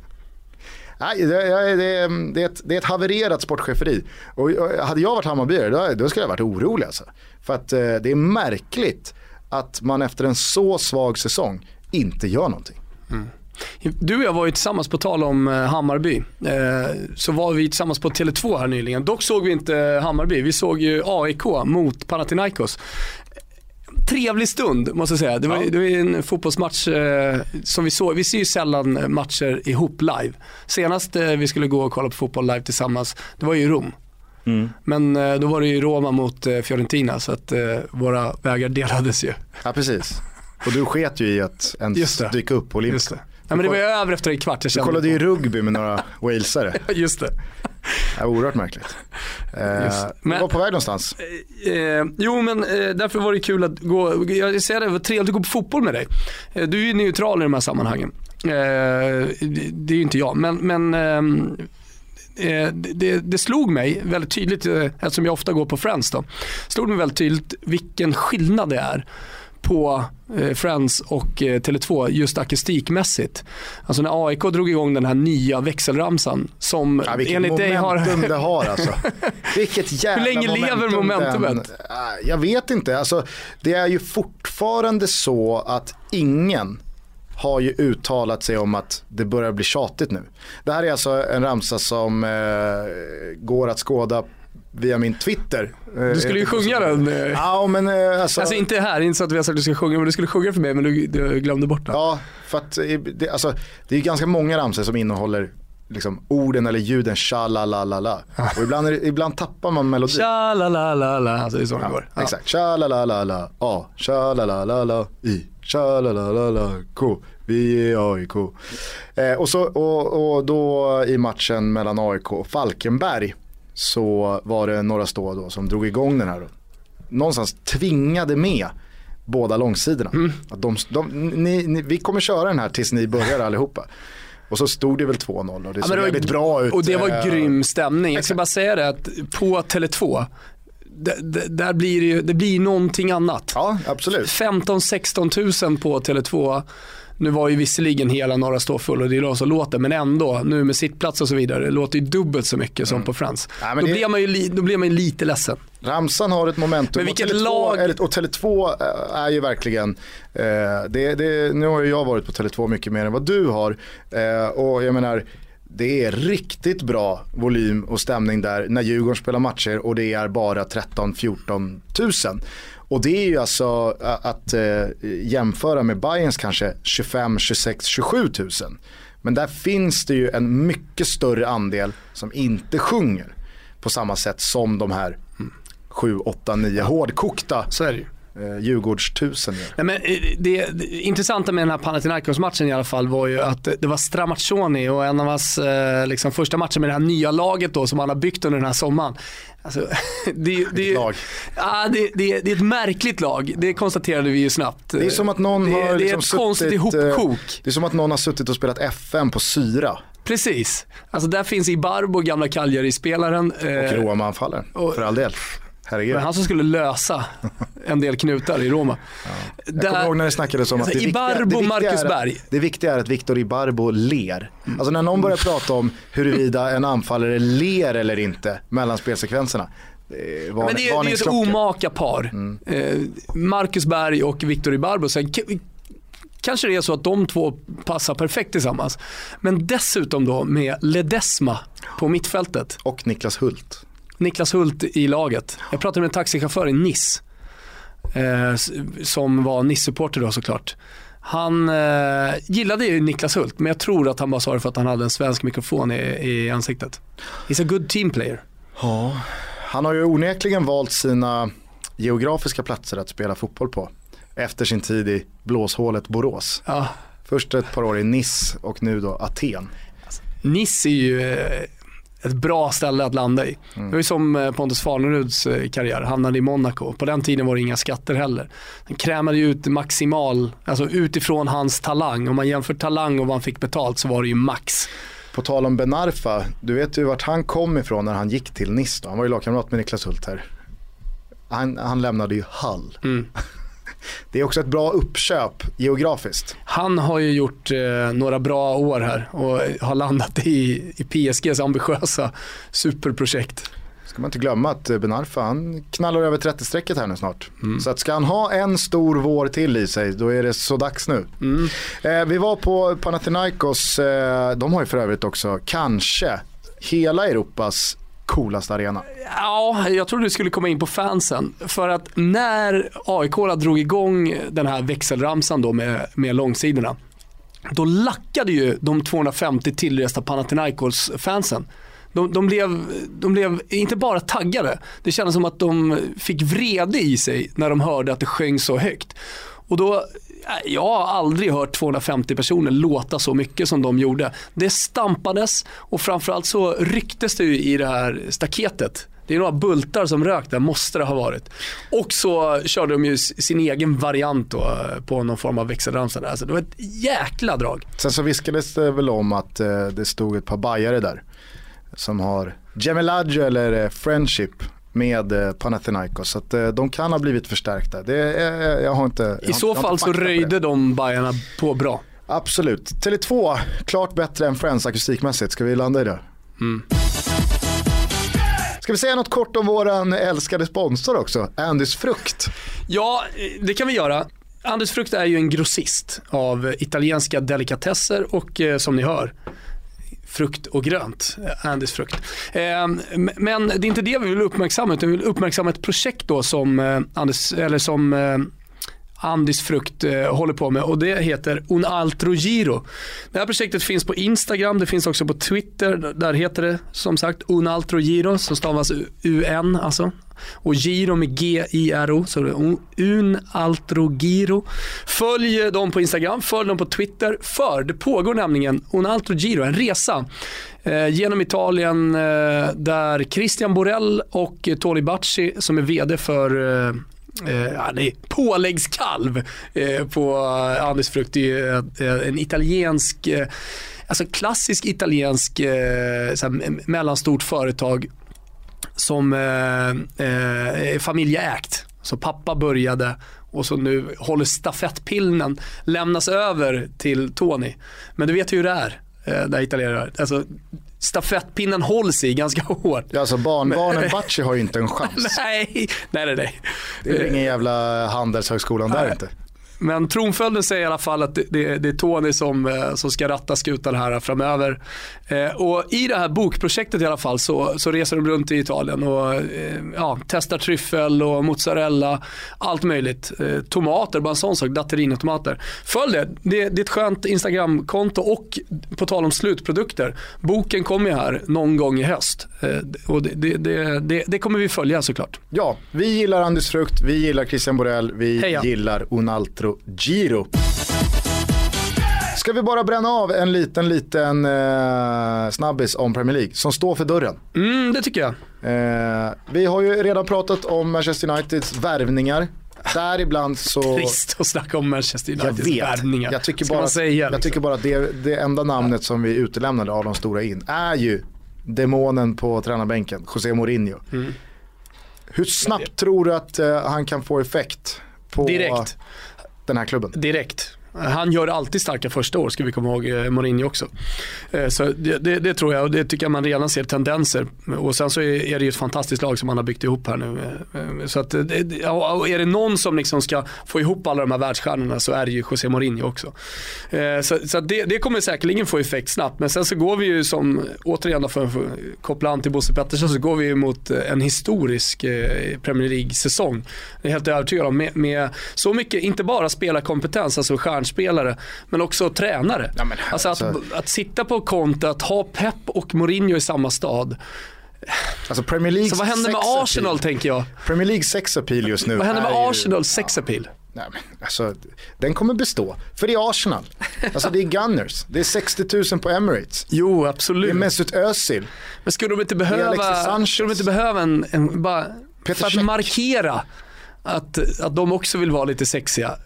Nej, det, det, det, är ett, det är ett havererat sportcheferi. Och hade jag varit Hammarbyare då, då skulle jag varit orolig. Alltså. För att eh, det är märkligt att man efter en så svag säsong inte gör någonting. Mm. Du och jag var ju tillsammans, på tal om eh, Hammarby, så var vi tillsammans på Tele2 här nyligen. Dock såg vi inte Hammarby, vi såg ju AIK mot Panathinaikos. Trevlig stund måste jag säga. Det var, ja. det var en fotbollsmatch eh, som vi såg. Vi ser ju sällan matcher ihop live. Senast eh, vi skulle gå och kolla på fotboll live tillsammans, det var ju i Rom. Mm. Men eh, då var det ju Roma mot eh, Fiorentina så att våra vägar delades ju. Ja precis. Och du sket ju i att ens dyka upp på Olympia. Ja, men det var ju över efter en kvart. Jag du kollade ju rugby med några walesare. Just det. Var oerhört märkligt. Eh, men, var på väg någonstans? Eh, eh, jo men eh, därför var det kul att gå, jag säger det, det var trevligt att gå på fotboll med dig. Eh, du är ju neutral i de här sammanhangen. Eh, det är ju inte jag, men, men ehm, det, det, slog mig väldigt tydligt, eftersom jag ofta går på Friends då, slog mig väldigt tydligt vilken skillnad det är på eh, Friends och eh, Tele2 just akustikmässigt. Alltså när AIK drog igång den här nya växelramsan som ja, enligt dig har... det har alltså. Vilket jävla Hur länge momentum lever momentumet? Den... Jag vet inte. Alltså, det är ju fortfarande så att ingen har ju uttalat sig om att det börjar bli tjatigt nu. Det här är alltså en ramsa som eh, går att skåda via min Twitter. Du skulle ju sjunga den. Eh. Ja, men, eh, alltså... alltså inte här, inte så att vi har sagt att du ska sjunga, men du skulle sjunga för mig men du, du glömde bort den. Ja, för att eh, det, alltså, det är ganska många ramsor som innehåller liksom, orden eller ljuden sha-la-la-la-la. Och ibland, är, ibland tappar man melodin. Sha-la-la-la-la, alltså det är så det går. Ja. Exakt, sha-la-la-la-la, A, sha-la-la-la-la, I, sha-la-la-la-la, K. Vi är AIK. Eh, och, så, och, och då i matchen mellan AIK och Falkenberg så var det några stå då som drog igång den här. Någonstans tvingade med båda långsidorna. Mm. Att de, de, ni, ni, vi kommer köra den här tills ni börjar allihopa. Och så stod det väl 2-0 och det ja, såg väldigt bra ut. Och det var eh, grym stämning. Jag ska bara säga det att på Tele2 där blir det, ju, det blir någonting annat. Ja, absolut. 15-16 000 på Tele2 nu var ju visserligen hela Norra stå full och det är de som låter, men ändå, nu med sittplats och så vidare, det låter ju dubbelt så mycket som mm. på Friends. Ja, då, det... blir man ju, då blir man ju lite ledsen. Ramsan har ett momentum men vilket och, Tele2, lag... och Tele2 eh, är ju verkligen, eh, det, det, nu har ju jag varit på Tele2 mycket mer än vad du har. Eh, och jag menar, det är riktigt bra volym och stämning där när Djurgården spelar matcher och det är bara 13-14 tusen. Och det är ju alltså att eh, jämföra med Bayerns kanske 25, 26, 27 tusen. Men där finns det ju en mycket större andel som inte sjunger på samma sätt som de här 7, 8, 9 hårdkokta Eh, Djurgårdstusen. Nej, men eh, det, det intressanta med den här Panathinaikos-matchen i alla fall var ju att det var Stramaccioni och en av hans eh, liksom, första matcher med det här nya laget då som han har byggt under den här sommaren. Alltså, det, det, lag. Ja, det, det, det är ett märkligt lag, det konstaterade vi ju snabbt. Det är som att någon det, har det är liksom ett konstigt eh, ihopkok. Det är som att någon har suttit och spelat FM på syra. Precis. Alltså där finns Ibarbo, gamla Cagliari-spelaren. Och eh, Roma-anfallaren, och- för all del. Herregud. han som skulle lösa en del knutar i Roma. Jag kommer ihåg när det snackades om att Alltså, det viktiga, Ibarbo, det, viktiga Marcus är, Berg. att- det viktiga är att Victor Ibarbo ler. Alltså när någon börjar prata om huruvida en anfallare ler eller inte mellan spelsekvenserna. Varn- Men det är, det är ett omaka par. Mm. Eh, Marcus Berg och Victor Ibarbo. Sen, kanske det är så att de två passar perfekt tillsammans. Men dessutom då med Ledesma på mittfältet. Och Niklas Hult. Niklas Hult i laget. Jag pratade med en taxichaufför i Nice. Eh, som var Nice-supporter då såklart. Han eh, gillade ju Niklas Hult men jag tror att han bara sa det för att han hade en svensk mikrofon i, i ansiktet. He's a good team player. Ja. Han har ju onekligen valt sina geografiska platser att spela fotboll på. Efter sin tid i blåshålet Borås. Ja, Först ett par år i Nice och nu då Aten. Nice är ju eh, ett bra ställe att landa i. Mm. Det var ju som eh, Pontus Farneruds eh, karriär, hamnade i Monaco. På den tiden var det inga skatter heller. Han krämade ju ut maximal, alltså utifrån hans talang. Om man jämför talang och vad han fick betalt så var det ju max. På tal om Ben Arfa, du vet ju vart han kom ifrån när han gick till Nice då. Han var ju lagkamrat med Niklas Hult här. Han, han lämnade ju Hull. Mm. Det är också ett bra uppköp geografiskt. Han har ju gjort eh, några bra år här och har landat i, i PSGs ambitiösa superprojekt. Ska man inte glömma att eh, Ben Arfa, han knallar över 30-strecket här nu snart. Mm. Så att ska han ha en stor vår till i sig, då är det så dags nu. Mm. Eh, vi var på Panathinaikos, eh, de har ju för övrigt också kanske hela Europas coolaste arena. Ja, jag trodde du skulle komma in på fansen. För att när AIK drog igång den här växelramsan då med, med långsidorna. Då lackade ju de 250 tillresta Panathinaikos-fansen. De, de, blev, de blev inte bara taggade, det kändes som att de fick vrede i sig när de hörde att det sjöng så högt. Och då, jag har aldrig hört 250 personer låta så mycket som de gjorde. Det stampades och framförallt så rycktes det ju i det här staketet. Det är några bultar som rök där, måste det ha varit. Och så körde de ju sin egen variant då, eh, på någon form av växelramsa där. Alltså det var ett jäkla drag. Sen så viskades det väl om att eh, det stod ett par bajare där. Som har gemilagio eller eh, Friendship med eh, Panathinaikos. Så att eh, de kan ha blivit förstärkta. Det, är- jag har inte, jag har, I så jag har fall så på det. röjde de Bajarna på bra. Absolut. Tele2, klart bättre än Friends akustikmässigt. Ska vi landa i det? Mm. Ska vi säga något kort om våran älskade sponsor också? Andys Frukt. Ja, eh, det kan vi göra. Anders Frukt är ju en grossist av italienska delikatesser och eh, som ni hör frukt och grönt, Andys frukt. Eh, men det är inte det vi vill uppmärksamma utan vi vill uppmärksamma ett projekt då som eh, Anders, eller som eh, Andis frukt eh, håller på med och det heter Un altro giro. Det här projektet finns på Instagram, det finns också på Twitter. Där heter det som sagt Un altro giro som stavas UN alltså. Och giro med G-I-R-O, så det är Un- altro giro. Följ dem på Instagram, följ dem på Twitter. För det pågår nämligen Un altro giro, en resa eh, genom Italien eh, där Christian Borell och eh, Toli Bacci som är VD för eh, eh, Eh, är påläggskalv eh, på eh, frukt. Det är ju eh, en italiensk, eh, alltså klassisk italiensk eh, såhär, mellanstort företag som eh, eh, är familjeägt. Så pappa började och så nu håller stafettpinnen lämnas över till Tony. Men du vet ju hur det är, eh, där italienare. Alltså, stafettpinnen hålls i ganska hårt. Ja, alltså barnbarnen Bacci har ju inte en chans. Nej, nej, nej. nej. Det är ingen jävla handelshögskolan där Nej. inte. Men tronföljden säger i alla fall att det, det, det är Tony som, eh, som ska ratta skutan här framöver. Eh, och I det här bokprojektet i alla fall så, så reser de runt i Italien och eh, ja, testar tryffel och mozzarella, allt möjligt. Eh, tomater, bara en sån sak, datterino-tomater. Följ det, det, det är ett skönt Instagramkonto och på tal om slutprodukter, boken kommer ju här någon gång i höst. Eh, och det, det, det, det kommer vi följa såklart. Ja, vi gillar Anders Frukt, vi gillar Christian Borell, vi Heja. gillar Unaltro Giro. Ska vi bara bränna av en liten, liten eh, snabbis om Premier League som står för dörren. Mm, det tycker jag. Eh, vi har ju redan pratat om Manchester Uniteds värvningar. Däribland så... Trist att snacka om Manchester Jag Uniteds vet. värvningar. Jag tycker bara, säga, jag liksom? tycker bara att det, det enda namnet som vi utelämnade av de stora in är ju demonen på tränarbänken, José Mourinho. Mm. Hur snabbt tror du att eh, han kan få effekt på Direkt den här klubben? Direkt. Han gör alltid starka första år, ska vi komma ihåg, eh, Mourinho också. Eh, så det, det, det tror jag och det tycker jag man redan ser tendenser. Och sen så är, det ju ett fantastiskt lag som han har byggt ihop här nu. Eh, så att, och är det någon som liksom ska få ihop alla de här världsstjärnorna så är det ju José Mourinho också. Så, så det, det kommer säkerligen få effekt snabbt. Men sen så går vi ju som, återigen för att koppla an till Bosse Pettersson, så går vi ju mot en historisk Premier League-säsong. Det är helt övertygad om. Med, med så mycket, inte bara spelarkompetens, alltså stjärnspelare, men också tränare. Ja, men, alltså att, att sitta på Conte, att ha Pep och Mourinho i samma stad. Alltså Premier League Så vad händer med sex Arsenal appeal. tänker jag? Premier League sex appeal just nu Vad händer med ju- Arsenal sex appeal? Nej, men, alltså, den kommer bestå. För det är Arsenal. Alltså det är Gunners. Det är 60 000 på Emirates. Jo, Det absolut. är Mesut Özil. Men skulle de inte behöva, Sanchez. skulle de inte behöva en, en bara, Peter för att Cech. markera att, att de också vill vara lite sexiga.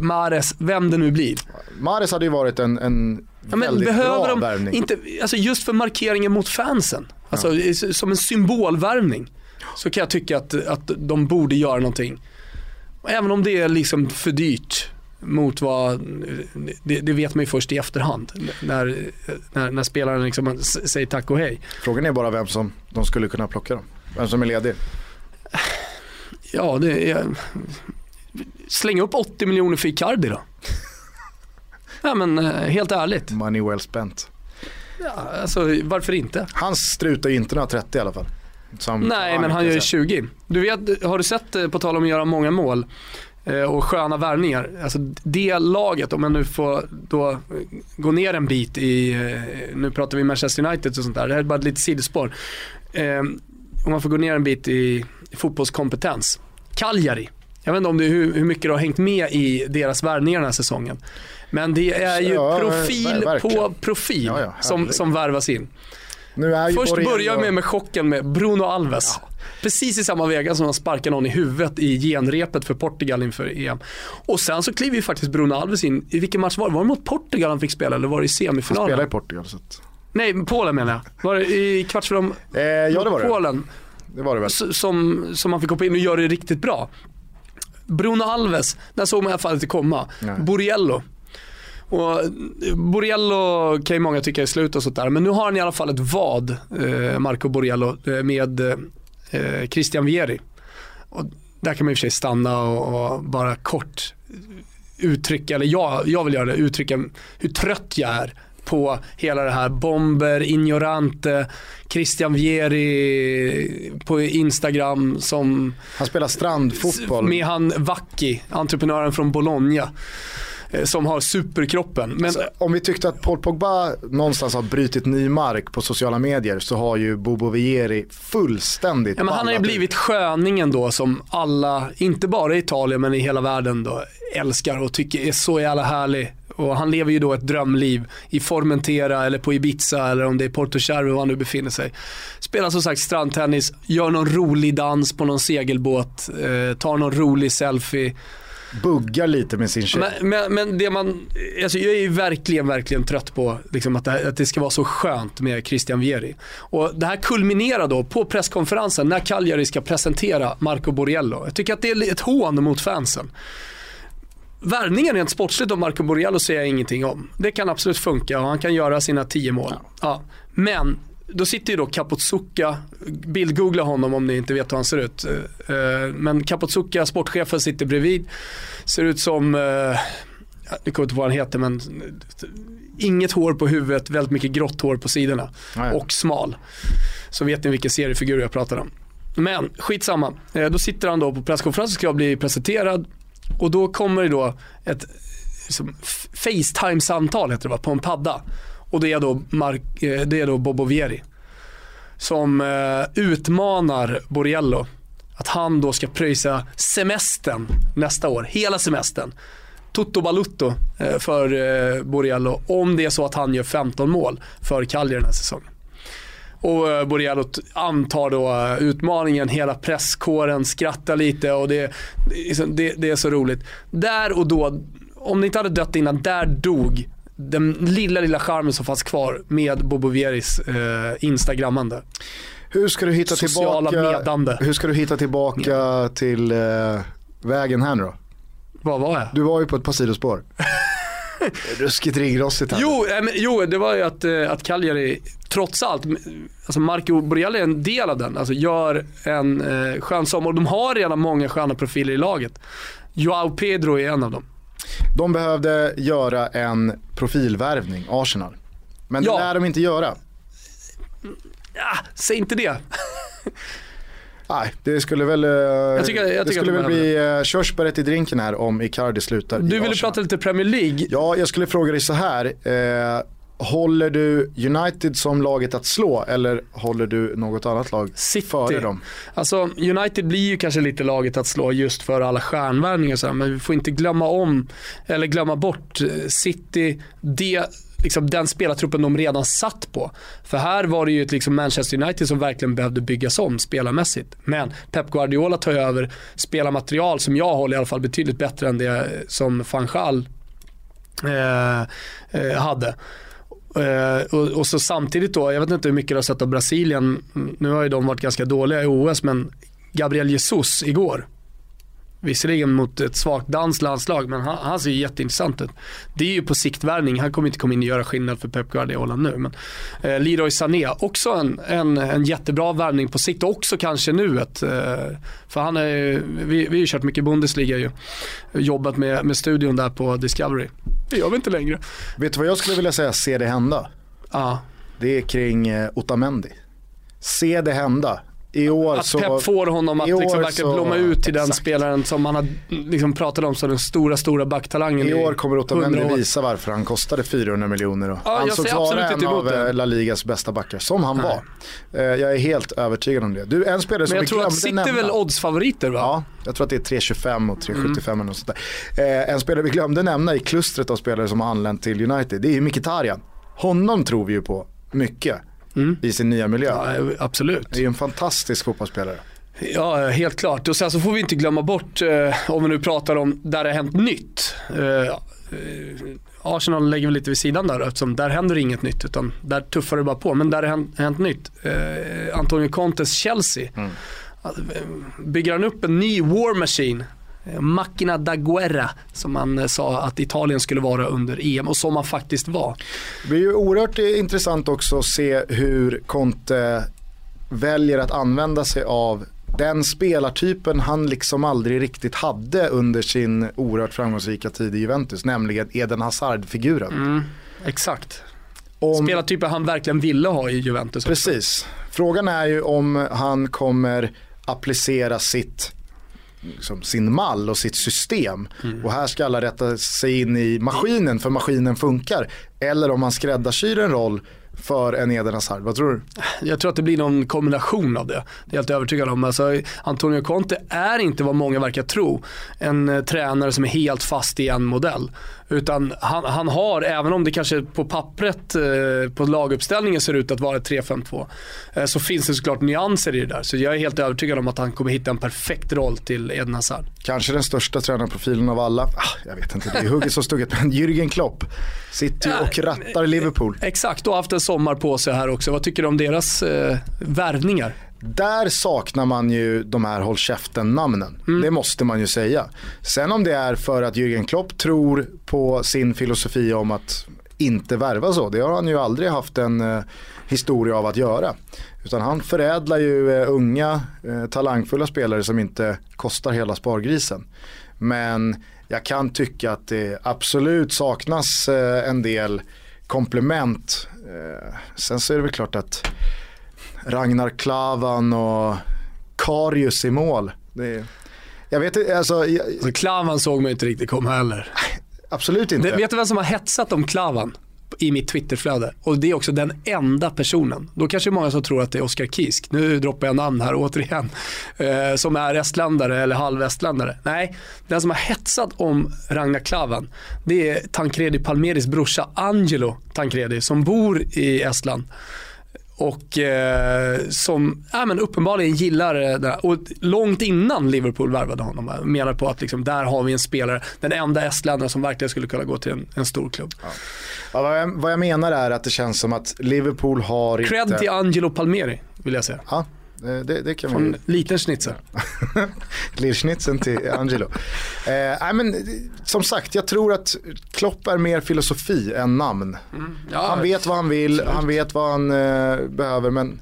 Mares, vem det nu blir. Mares hade ju varit en, en Ja, väldigt bra de värvning. inte, alltså just för markeringen mot fansen, alltså i- som en symbolvärvning, så kan jag tycka att, att de borde göra någonting. Även om det är liksom för dyrt mot vad, det, det vet man ju först i efterhand. När, när, när spelaren liksom säger tack och hej. Frågan är bara vem som de skulle kunna plocka dem. Vem som är ledig. Ja, det är... Släng upp 80 miljoner för Icardi då. Ja men eh, helt ärligt. Money well spent. Ja, alltså, varför inte? Han strutar ju inte några 30 i alla fall. Som Nej men han gör ju jag säga. 20. Du vet, har du sett, eh, på tal om att göra många mål eh, och sköna värvningar. Alltså det laget, om jag nu får då gå ner en bit i, nu pratar vi Manchester United och sånt där, det här är bara ett litet sidospår. Om man får gå ner en bit i fotbollskompetens. Cagliari. Jag vet inte om du, hur, hur mycket du har hängt med i deras värvningar den här säsongen. Men det är ju Ja, profil på profil Ja, ja, som, som värvas in. Först Borrello- börjar jag med, med chocken med Bruno Alves. Precis i samma vega som han sparkar någon i huvudet i genrepet för Portugal inför EM. Och sen så kliver ju faktiskt Bruno Alves in, i vilken match var det? Var det mot Portugal han fick spela eller var det i Han semifinalen? spelar i Portugal. Så att... Nej, Polen menar jag. Var det i kvartsfinalen? eh, ja det var det. Polen, Det var det väl. som, som han fick hoppa in och göra det riktigt bra. Bruno Alves, där såg man i alla fall inte komma. Nej. Borriello. Och Borriello kan ju många tycka är slut och sånt där, men nu har han i alla fall ett vad, eh, Marco Borriello, eh, med eh, Christian Vieri. Och där kan man i och för sig stanna och, och bara kort uttrycka, eller jag, jag vill göra det, uttrycka hur trött jag är på hela det här Bomber, Ignorante, Christian Vieri på Instagram som Han spelar strandfotboll. med han Vacchi, entreprenören från Bologna. eh, Som har superkroppen. Men Så om vi tyckte att Paul Pogba någonstans har brutit ny mark på sociala medier så har ju Bobo Vieri fullständigt Ja, men han har ju blivit sköningen då som alla, inte bara i Italien men i hela världen då, älskar och tycker är så jävla härlig. Och han lever ju då ett drömliv i Formentera eller på Ibiza eller om det är Porto Cervo var han nu befinner sig. Spelar som sagt strandtennis, gör någon rolig dans på någon segelbåt, eh, tar någon rolig selfie. Buggar lite med sin tjej. Men, men, men det man, alltså jag är ju verkligen, verkligen trött på liksom att, det, här- att det ska vara så skönt med Christian Vieri. Och det här kulminerar då på presskonferensen när Cagliari ska presentera Marco Borriello. Jag tycker att det är ett hån mot fansen. Värvningen rent sportsligt av Marco Borriello säger jag ingenting om. Det kan absolut funka och han kan göra sina tio mål. Ja. Men då sitter ju då Kapotsuka, bildgoogla honom om ni inte vet hur han ser ut. Eh, men Kapotsuka, sportchefen, sitter bredvid. Ser ut som, eh, jag kommer inte på vad han heter men inget hår på huvudet, väldigt mycket grått hår på sidorna. Nej. Och smal. Så vet ni vilken seriefigur jag pratar om. Men skitsamma, Eh, då sitter han då på presskonferensen ska jag bli presenterad och då kommer det då ett liksom, Facetime-samtal heter det va, på en padda. Och det är då, Mark, eh, det är då Bobo Vieri. Som eh, utmanar Borriello. Att han då ska pröjsa semestern nästa år, hela semestern. Toto balutto eh, för eh, Borriello om det är så att han gör 15 mål för Cagliari den här säsongen. Och eh, Borriello t- antar då eh, utmaningen, hela presskåren skrattar lite och det, så- det, det är så roligt. Där och då, om det inte hade dött innan, där dog den lilla, lilla charmen som fanns kvar med Bobo Vieris eh, instagrammande. Hur ska du hitta Sociala tillbaka, medande. hur ska du hitta tillbaka till eh, vägen här nu då? Vad var jag? Du var ju på ett par sidospår. Ruskigt ringrostigt här. Jo, men, jo, det var ju att, eh, att Cagliari trots allt, alltså Marco Borrielli är en del av den, alltså gör en eh, skön sommar. De har redan många sköna profiler i laget. Joao Pedro är en av dem. De behövde göra en profilvärvning, Arsenal. Men det Ja. lär de inte göra. Ja, säg inte det. Nej, det skulle väl, eh, tycker- jag det skulle väl bli eh, körsbäret i drinken här om Icardi slutar Du ville prata lite Premier League. Ja, jag skulle fråga dig så här. Eh, håller du United som laget att slå eller håller du något annat lag City. före dem? Alltså United blir ju kanske lite laget att slå just för alla stjärnvärvningar men vi får inte glömma om, eller glömma bort eh, City, det, liksom den spelartruppen de redan satt på. För här var det ju ett liksom Manchester United som verkligen behövde byggas om spelarmässigt. Men Pep Guardiola tar ju över spelarmaterial som jag håller i alla fall betydligt bättre än det som van eh, eh, hade. Eh, och, och så samtidigt då, jag vet inte hur mycket du har sett av Brasilien, nu har ju de varit ganska dåliga i OS, men Gabriel Jesus igår, visserligen mot ett svagt danskt landslag, men han, han ser ju jätteintressant ut. Det är ju på siktvärvning, han kommer inte komma in och göra skillnad för Pep Guardiola nu. Men eh, Leroy Sané, också en, en, en jättebra värvning på sikt, också kanske nu ett, eh, för han är vi, vi har ju kört mycket Bundesliga ju, jobbat med, med studion där på Discovery. Det gör vi inte längre. Vet du vad jag skulle vilja säga, se det hända? Ja. Det är kring eh, Otamendi. Se det hända. I år Att så... Pep får honom att liksom verkligen blomma ut till den exakt. spelaren som man har liksom pratat om som den stora, stora backtalangen I år kommer Otamendi 100 år. visa varför han kostade 400 miljoner och Ja, ansågs vara en av det. eh, La Ligas bästa backar, som han var. Eh, Jag är helt övertygad om det. Du, en spelare som Men jag tror att City är väl oddsfavoriter va? Ja, jag tror att det är 3,25 och 3,75 Mm. eller sånt där. Eh, en spelare vi glömde nämna i klustret av spelare som har anlänt till United, det är ju Mkhitaryan. Honom tror vi ju på mycket i sin nya miljö. Mm. Ja, absolut. Det är ju en fantastisk fotbollsspelare. Ja, helt klart. Och sen så får vi inte glömma bort, eh, om vi nu pratar om där det har hänt nytt. Eh, eh, Arsenal lägger väl lite vid sidan där eftersom där händer inget nytt utan där tuffar det bara på. Men där det har hänt, hänt nytt. Eh, Antonio Contes Chelsea. Alltså, eh, Bygger han upp en ny war machine eh, Macchina da guerra som man eh, sa att Italien skulle vara under EM och som man faktiskt var. Det blir ju oerhört eh, intressant också att se hur Conte väljer att använda sig av den spelartypen han liksom aldrig riktigt hade under sin oerhört framgångsrika tid i Juventus, nämligen Eden Hazard-figuren. Exakt. Om- Spelartyper han verkligen ville ha i Juventus. också. Precis. Frågan är ju om han kommer applicera sitt liksom, sin mall och sitt system. Och här ska alla rätta sig in i maskinen för maskinen funkar. Eller om man skräddarsyr en roll för en Eden Hazard. Vad tror du? Jag tror att det blir någon kombination av det. Det är jag helt övertygad om. Alltså, Antonio Conte är inte vad många verkar tro. En eh, tränare som är helt fast i en modell. Utan han, han har, även om det kanske på pappret, eh, på laguppställningen ser ut att vara ett 3-5-2. Eh, så finns det såklart nyanser i det där. Så jag är helt övertygad om att han kommer hitta en perfekt roll till Eden Hazard. Kanske den största tränarprofilen av alla. Ah, jag vet inte, det är hugget som stugget. Men Jürgen Klopp sitter ju och rattar Liverpool. Exakt, och haft en sommar på sig här också. Vad tycker du om deras eh, värvningar? Där saknar man ju de här håll käften-namnen. Det måste man ju säga. Sen om det är för att Jürgen Klopp tror på sin filosofi om att inte värva så. Det har han ju aldrig haft en eh, historia av att göra. Utan han förädlar ju eh, unga eh, talangfulla spelare som inte kostar hela spargrisen. Men jag kan tycka att det absolut saknas eh, en del komplement. Eh, sen så är det väl klart att Ragnar Klavan och Karius i mål. Det, jag vet inte, alltså, jag, alltså, Klavan såg man inte riktigt komma heller. Absolut inte. Det, vet du vem som har hetsat om Klavan? I mitt Twitterflöde. Och det är också den enda personen. Då kanske många som tror att det är Oskar Kisk. Nu droppar jag namn här återigen. Eh, som är estländare eller halvestländare. Nej, den som har hetsat om Ragnar Klavan. Det är Tancredi Palmeris brorsa Angelo Tancredi som bor i Estland. Och eh, som ja, men uppenbarligen gillar det. Och långt innan Liverpool värvade honom. Menar på att liksom, där har vi en spelare, den enda estländaren som verkligen skulle kunna gå till en, en stor klubb. Ja. Ja, vad, jag, vad, jag, menar är att det känns som att Liverpool har Cred inte... till Angelo Palmeri vill jag säga. Ja, det, det kan Från vi... liten schnitzel. Lillschnitzeln till Angelo. Eh, men, som sagt, jag tror att Klopp är mer filosofi än namn. Mm. Ja, han vet vad han vill, absolut. han vet vad han eh, behöver. Men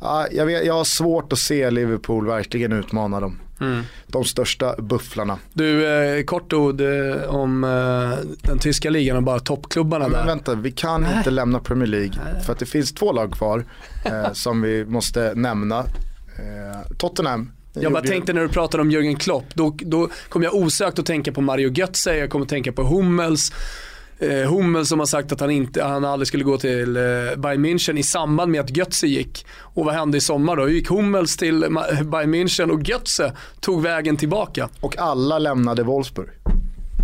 ja, jag, vet, jag har svårt att se Liverpool verkligen utmana dem. Mm. De största bufflarna. Du, eh, kort ord eh, om eh, den tyska ligan och bara toppklubbarna Men där. vänta, vi kan Nej. inte lämna Premier League. Nej. För att det finns två lag kvar eh, som vi måste nämna. Eh, Tottenham jag bara tänkte när du pratade om Jürgen Klopp, då, då kom jag osökt att tänka på Mario Götze, jag kommer att tänka på Hummels eh, Hummel som har sagt att han, inte, han aldrig skulle gå till eh, Bayern München i samband med att Götze gick. Och vad hände i sommar då? Gick Hummels till Bayern München och Götze tog vägen tillbaka. Och alla lämnade Wolfsburg.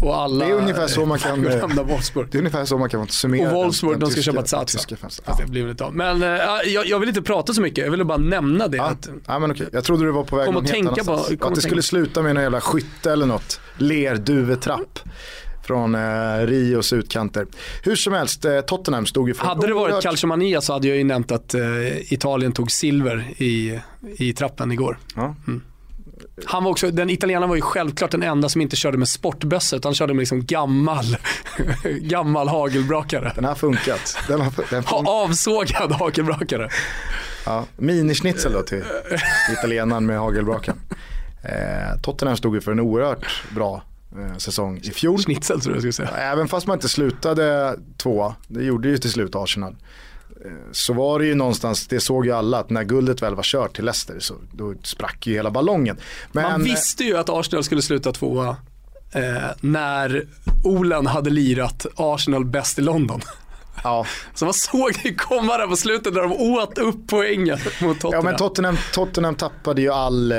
Och alla det är ungefär så man kan, eh, Wolfsburg. Det är ungefär så man kan summera Och Wolfsburg, de ska köpa Zaza. Ja. Det blir inte av. Men äh, jag, jag, vill inte prata så mycket, jag ville bara nämna det. Ja. Att, ja, men okej. Jag trodde du var på väg någon helt annanstans. På, att det skulle sluta med någon jävla skytte eller något. Lerduvetrapp från eh, Rios utkanter. Hur som helst, eh, Tottenham stod ju för Hade det varit Calciomania så hade jag ju nämnt att eh, Italien tog silver i, i trappen igår. Ja. Mm. Han var också, den italienaren var ju självklart den enda som inte körde med sportbössa utan körde med liksom gammal, gammal hagelbrakare. Den har funkat. Den har, den fun Avsågad hagelbrakare. Ja, minischnitzel då till italienaren med hagelbrakan. Eh, Tottenham stod ju för en oerhört bra säsong i fjol. Schnitzel tror jag skulle säga. Även fast man inte slutade tvåa, det gjorde ju till slut Arsenal. Eh, så var det ju någonstans, det såg ju alla att när guldet väl var kört till Leicester så då sprack ju hela ballongen. Men, man visste ju att Arsenal skulle sluta tvåa eh, när Olen hade lirat Arsenal bäst i London. Ja. Så man såg det komma där på slutet när de åt upp poängen mot Tottenham. Ja men Tottenham, Tottenham tappade ju all, eh,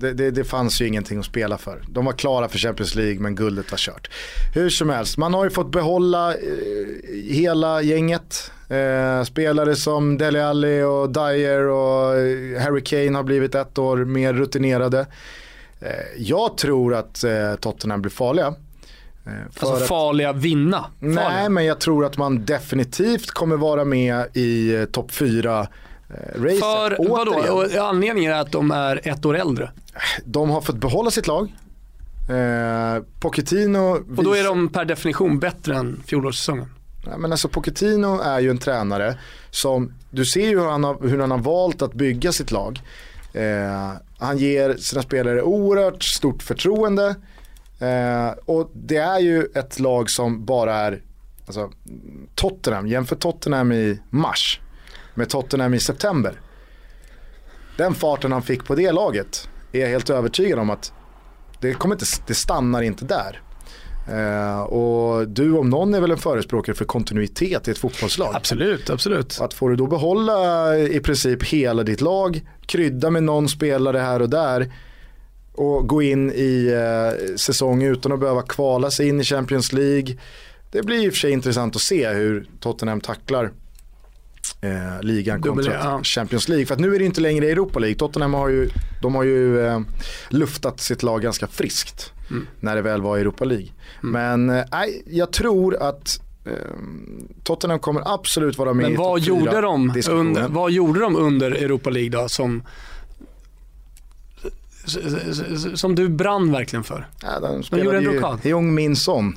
det, det, det, fanns ju ingenting att spela för. De var klara för Champions League men guldet var kört. Hur som helst, man har ju fått behålla eh, hela gänget. Eh, spelare som Dele Alli och Dyer och eh, Harry Kane har blivit ett år mer rutinerade. Eh, jag tror att eh, Tottenham blir farliga. Eh, alltså att, farliga vinna? Farliga. Nej, men jag tror att man definitivt kommer vara med i topp 4 Eh, racet. För vadå? Och anledningen är att de är ett år äldre? De har fått behålla sitt lag. Eh, Pochettino... Och då är de per definition bättre än fjolårssäsongen? Ja, men alltså Pochettino är ju en tränare som, du ser ju hur han har, hur han har valt att bygga sitt lag. Eh, han ger sina spelare oerhört stort förtroende. Eh, och det är ju ett lag som bara är, alltså Tottenham, jämför Tottenham i mars med Tottenham i september. Den farten han fick på det laget är jag helt övertygad om att det, kommer inte, det stannar inte där. Uh, och du om någon är väl en förespråkare för kontinuitet i ett fotbollslag? Absolut, absolut. Att får du då behålla i princip hela ditt lag, krydda med någon spelare här och där och gå in i uh, säsong utan att behöva kvala sig in i Champions League. Det blir i och för sig intressant att se hur Tottenham tacklar eh, ligan kontra ja. Champions League. För att nu är det inte längre Europa League. Tottenham har ju, de har ju eh, luftat sitt lag ganska friskt mm. när det väl var Europa League. Mm. Men eh, jag tror att eh, Tottenham kommer absolut vara med Men vad i gjorde, de under, vad gjorde de under Europa League då som som du brann verkligen för? Ja, de spelade ju Heung Min Son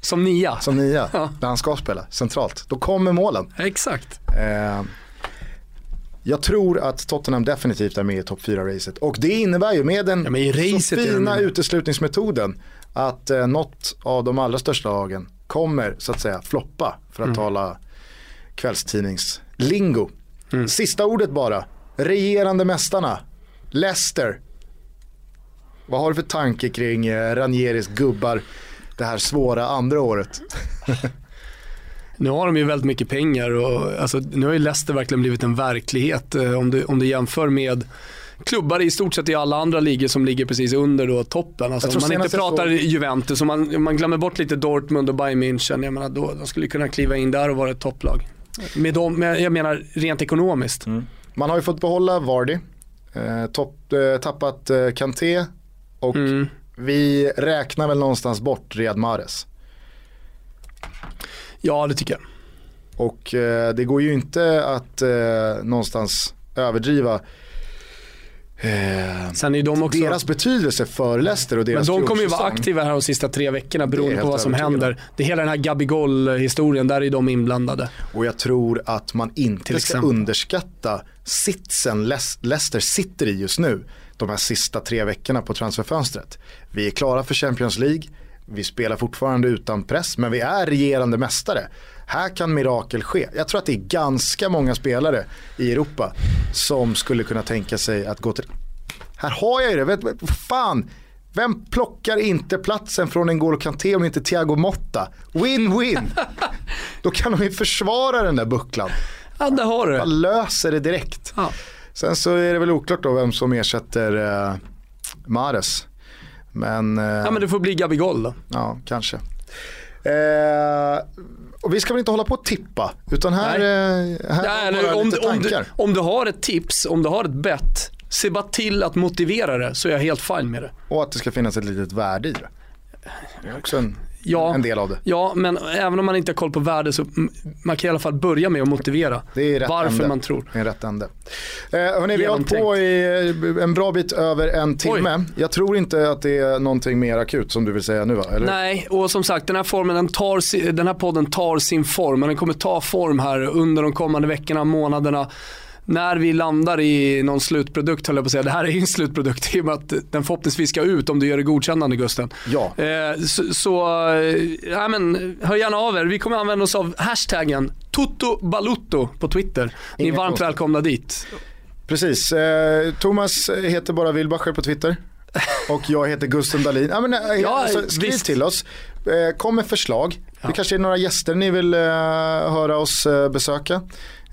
Som nia. som nia, Ja. där han ska spela centralt. Då kommer målen. Exakt. Eh, jag tror att Tottenham definitivt är med i topp 4-racet. Och det innebär ju med den Ja, så fina uteslutningsmetoden att eh, något av de allra största lagen kommer så att säga floppa för att Mm. tala kvällstidningslingo. Mm. Sista ordet bara. Regerande mästarna, Leicester. Vad har du för tanke kring eh, Ranieris gubbar det här svåra andra året? Nu har de ju väldigt mycket pengar och alltså, nu har ju Leicester verkligen blivit en verklighet eh, om du, om du jämför med klubbar i stort sett i alla andra ligor som ligger precis under då toppen. Alltså, om man inte pratar såg- Juventus, om man, om man glömmer bort lite Dortmund och Bayern München, jag menar, då, de skulle kunna kliva in där och vara ett topplag. Med dem, med, jag menar rent ekonomiskt. Man har ju fått behålla Vardy, eh, topp, eh, tappat eh, Kanté och Mm. Vi räknar väl någonstans bort Riyad Mahrez. Ja, det tycker jag. Och eh, det går ju inte att eh, någonstans överdriva eh, Sen är de också... deras betydelse för Leicester och Men deras de kommer ju vara aktiva här de sista tre veckorna beroende på vad som övertygad händer. Det är hela den här Gabigol-historien, där är de inblandade. Och jag tror att man inte ska underskatta sitsen Leicester sitter i just nu. De här sista tre veckorna på transferfönstret. Vi är klara för Champions League. Vi spelar fortfarande utan press men vi är regerande mästare. Här kan mirakel ske. Jag tror att det är ganska många spelare i Europa som skulle kunna tänka sig att gå till... Här har jag ju det, vet, fan. Vem plockar inte platsen från N'Golo Kanté om inte Thiago Motta? Win-win. Då kan de ju försvara den där bucklan. Ja, där har du Man det. löser det direkt. Ja. Sen så är det väl oklart då vem som ersätter eh, Mares. Men, eh, ja, men det får bli Gabigol då. ja, kanske. Eh, och vi ska väl inte hålla på att tippa, utan här, eh, här eller bara om, lite du- om, du, om du har ett tips, om du har ett bett, se bara till att motivera det så är jag helt fine med det. Och att det ska finnas ett litet värde i det. Det är också en, Ja. en del av det. Ja, men även om man inte har koll på värde så man kan i alla fall börja med att motivera varför ände. man tror. Det är rätt ände. Eh, hörni, vi har hållit på i eh, en bra bit över en timme. Oj. Jag tror inte att det är någonting mer akut som du vill säga nu va? Eller? Nej, och som sagt den här, formen, den, tar, den här podden tar sin form, men den kommer ta form här under de kommande veckorna, månaderna. När vi landar i någon slutprodukt, höll jag på att säga. Det här är ju en slutprodukt i och med att den förhoppningsvis ska ut om du gör det godkännande Gusten. Ja. Eh, så, så eh, ja, men, hör gärna av er. Vi kommer använda oss av hashtaggen TotoBalutto på Twitter. Ni är varmt välkomna dit. Precis, eh, Thomas heter bara Wilbacher på Twitter. Och jag heter Gusten Dahlin. Ja, men, eh, Ja, alltså, skriv visst. till oss, eh, kom med förslag. Det kanske är några gäster ni vill eh, höra oss besöka.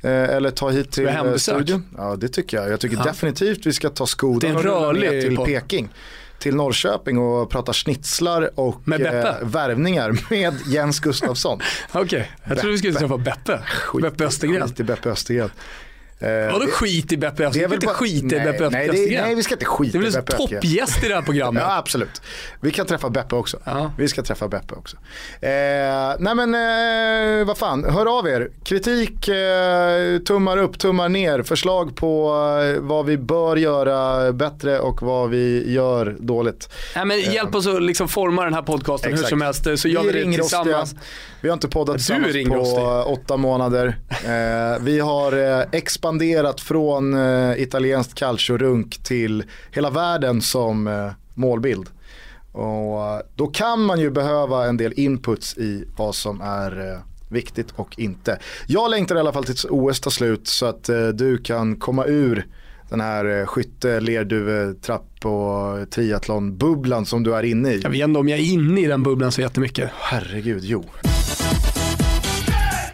Eh, eller ta hit till eh, studion. Ja det tycker jag. Jag tycker Ja. definitivt vi ska ta skodan och rulla ner rörlig till podd. Peking. Till Norrköping och prata schnitzlar och Med eh, värvningar med Jens Gustafsson. Okej, jag tror vi skulle träffa Beppe. Beppe Östergren. Skit i Beppe Östergren. Eh, Vadå det- skit i Beppe det är Östergren? Vi kan inte bara- skita i nej, Beppe nej, det, nej, vi ska inte skita Det i Beppe Östergren. toppgäst i det här programmet? Ja, absolut. Vi kan träffa Beppe också. Ja. Vi ska träffa Beppe också. Eh, nej men eh, vad fan, hör av er. Kritik, eh, tummar upp, tummar ner, förslag på eh, vad vi bör göra bättre och vad vi gör dåligt. Nej, men hjälp oss att liksom forma den här podcasten Exakt. hur som helst så gör vi, är det tillsammans. Vi har inte poddat Du tillsammans på eh, åtta månader. Eh, vi har eh, expanderat från eh, italienskt calcio-runk till hela världen som eh, målbild. Och eh, då kan man ju behöva en del inputs i vad som är eh, viktigt och inte. Jag längtar i alla fall tills OS tar slut så att du kan komma ur den här skytte, lerduve, trapp och triathlon-bubblan som du är inne i. Jag vet inte om jag är inne i den bubblan så jättemycket. Herregud, jo.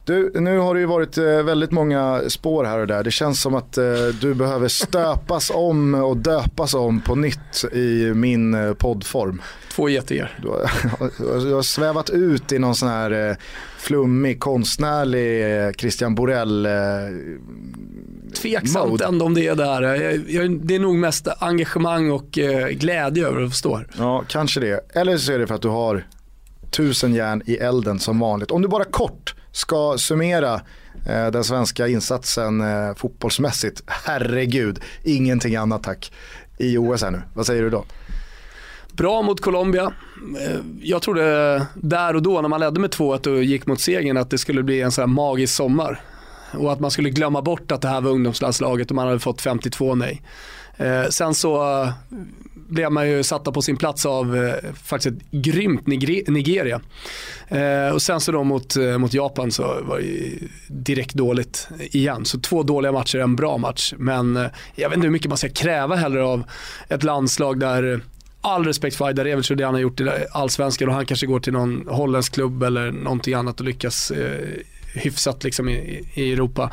Du, nu har det ju varit eh, väldigt många spår här och där. Det känns som att eh, du behöver stöpas om och döpas om på nytt i min eh, poddform. Två getingar. Du du har svävat ut i någon sån här flummig, konstnärlig Christian Borell. Tveksamt Mode. ändå om det är där. Jag, jag, det är nog mest engagemang och glädje över att förstå. ja, kanske det. Eller så är det för att du har tusen järn i elden som vanligt. Om du bara kort ska summera eh, den svenska insatsen eh, fotbollsmässigt. Herregud, ingenting annat tack. I OS här nu. Vad säger du då? bra mot Colombia. Eh, jag trodde där och då när man ledde med 2-1 och gick mot segern att det skulle bli en sån här magisk sommar. Och att man skulle glömma bort att det här var ungdomslandslaget och man hade fått 52 nej. Eh, sen så blev man ju satta på sin plats av eh, faktiskt ett grymt Nigeria. Eh, och sen så då mot, eh, mot Japan så var det direkt dåligt igen. Så två dåliga matcher, en bra match. Men eh, jag vet inte hur mycket man ska kräva heller av ett landslag där eh, all respekt för Ajdarevic och det han har gjort i allsvenskan och han kanske går till någon holländsk klubb eller någonting annat och lyckas eh, hyfsat liksom i, i Europa.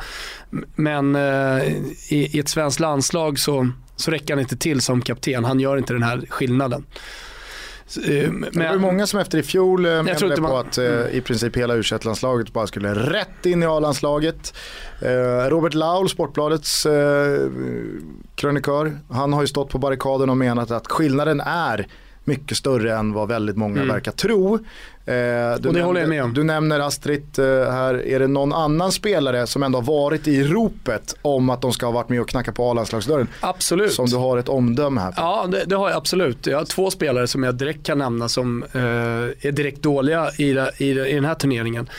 Men eh, i, i, ett svenskt landslag så, så räcker han inte till som kapten. Han gör inte den här skillnaden. Men, det var många som efter i fjol eh, menade på man, att eh, mm. i princip hela u landslaget bara skulle rätt in i A-landslaget. Eh, Robert Laul, Sportbladets eh, krönikör, han har ju stått på barrikaden och menat att skillnaden är mycket större än vad väldigt många mm. verkar tro. Eh, du och det nämner, håller jag med om. Du nämner Astrid eh, här, är det någon annan spelare som ändå har varit i ropet om att de ska ha varit med och knacka på A-landslagsdörren? Absolut. Som du har ett omdöme här på. Ja, det, det, har jag absolut. Jag har två spelare som jag direkt kan nämna som eh, är direkt dåliga i, i, i den här turneringen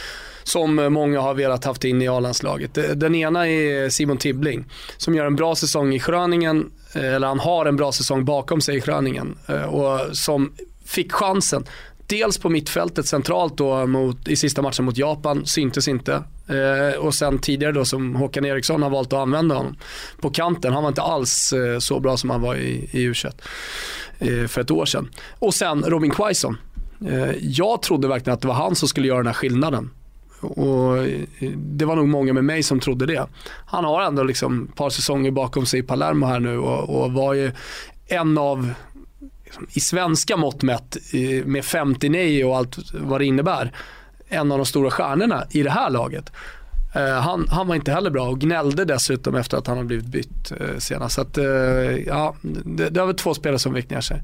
som många har velat haft in i A-landslaget. Den ena är Simon Tibbling som gör en bra säsong i Schröningen, eh, Eh, eller han har en bra säsong bakom sig i Kröningen eh, och som fick chansen. Dels på mittfältet centralt då mot, i sista matchen mot Japan, syntes inte. Eh, och sen tidigare då som Håkan Eriksson har valt att använda honom på kanten. Han var inte alls eh, så bra som han var i, i u eh, för ett år sedan. Och sen Robin Quaison. Eh, jag trodde verkligen att det var han som skulle göra den här skillnaden. Och eh, det var nog många med mig som trodde det. Han har ändå liksom ett par säsonger bakom sig i Palermo här nu och, och var ju en av, liksom, i svenska mått mätt, med 50 nej och allt vad det innebär, en av de stora stjärnorna i det här laget. Eh, han, han, var inte heller bra och gnällde dessutom efter att han har blivit bytt uh, senast. Så att, uh, ja, det, det var väl två spelare som vek ner sig.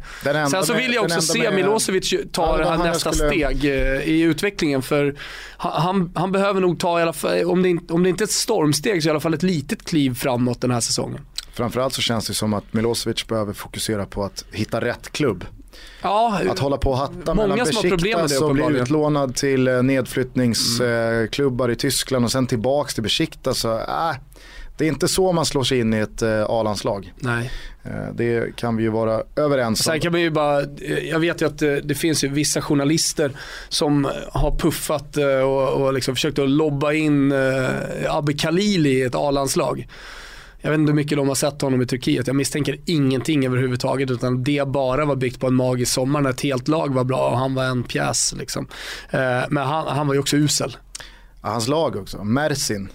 Sen så vill jag också se Milosevic ta ja, nästa skulle... steg i utvecklingen. För han, han, behöver nog ta, i alla fall, om, det inte, om det inte är ett stormsteg, så i alla fall ett litet kliv framåt den här säsongen. Framförallt så känns det som att Milosevic behöver fokusera på att hitta rätt klubb. Ja, att hålla på och hatta mellan Besiktas och bli utlånad till eh, nedflyttningsklubbar mm. i Tyskland och sen tillbaks till Besiktas. Så, äh, det är inte så man slår sig in i ett uh, A-landslag. Nej. Uh, det kan vi ju vara överens om. Sen kan man ju bara, jag vet ju att det, det finns ju vissa journalister som har puffat och, och liksom försökt att lobba in Abbe Khalili i ett A-landslag. Jag vet inte hur mycket de har sett honom i Turkiet. Jag misstänker ingenting överhuvudtaget utan det bara var byggt på en magisk sommar när ett helt lag var bra och han var en pjäs. Liksom. Eh, men han, han var ju också usel. Ja, hans lag också, Mersin.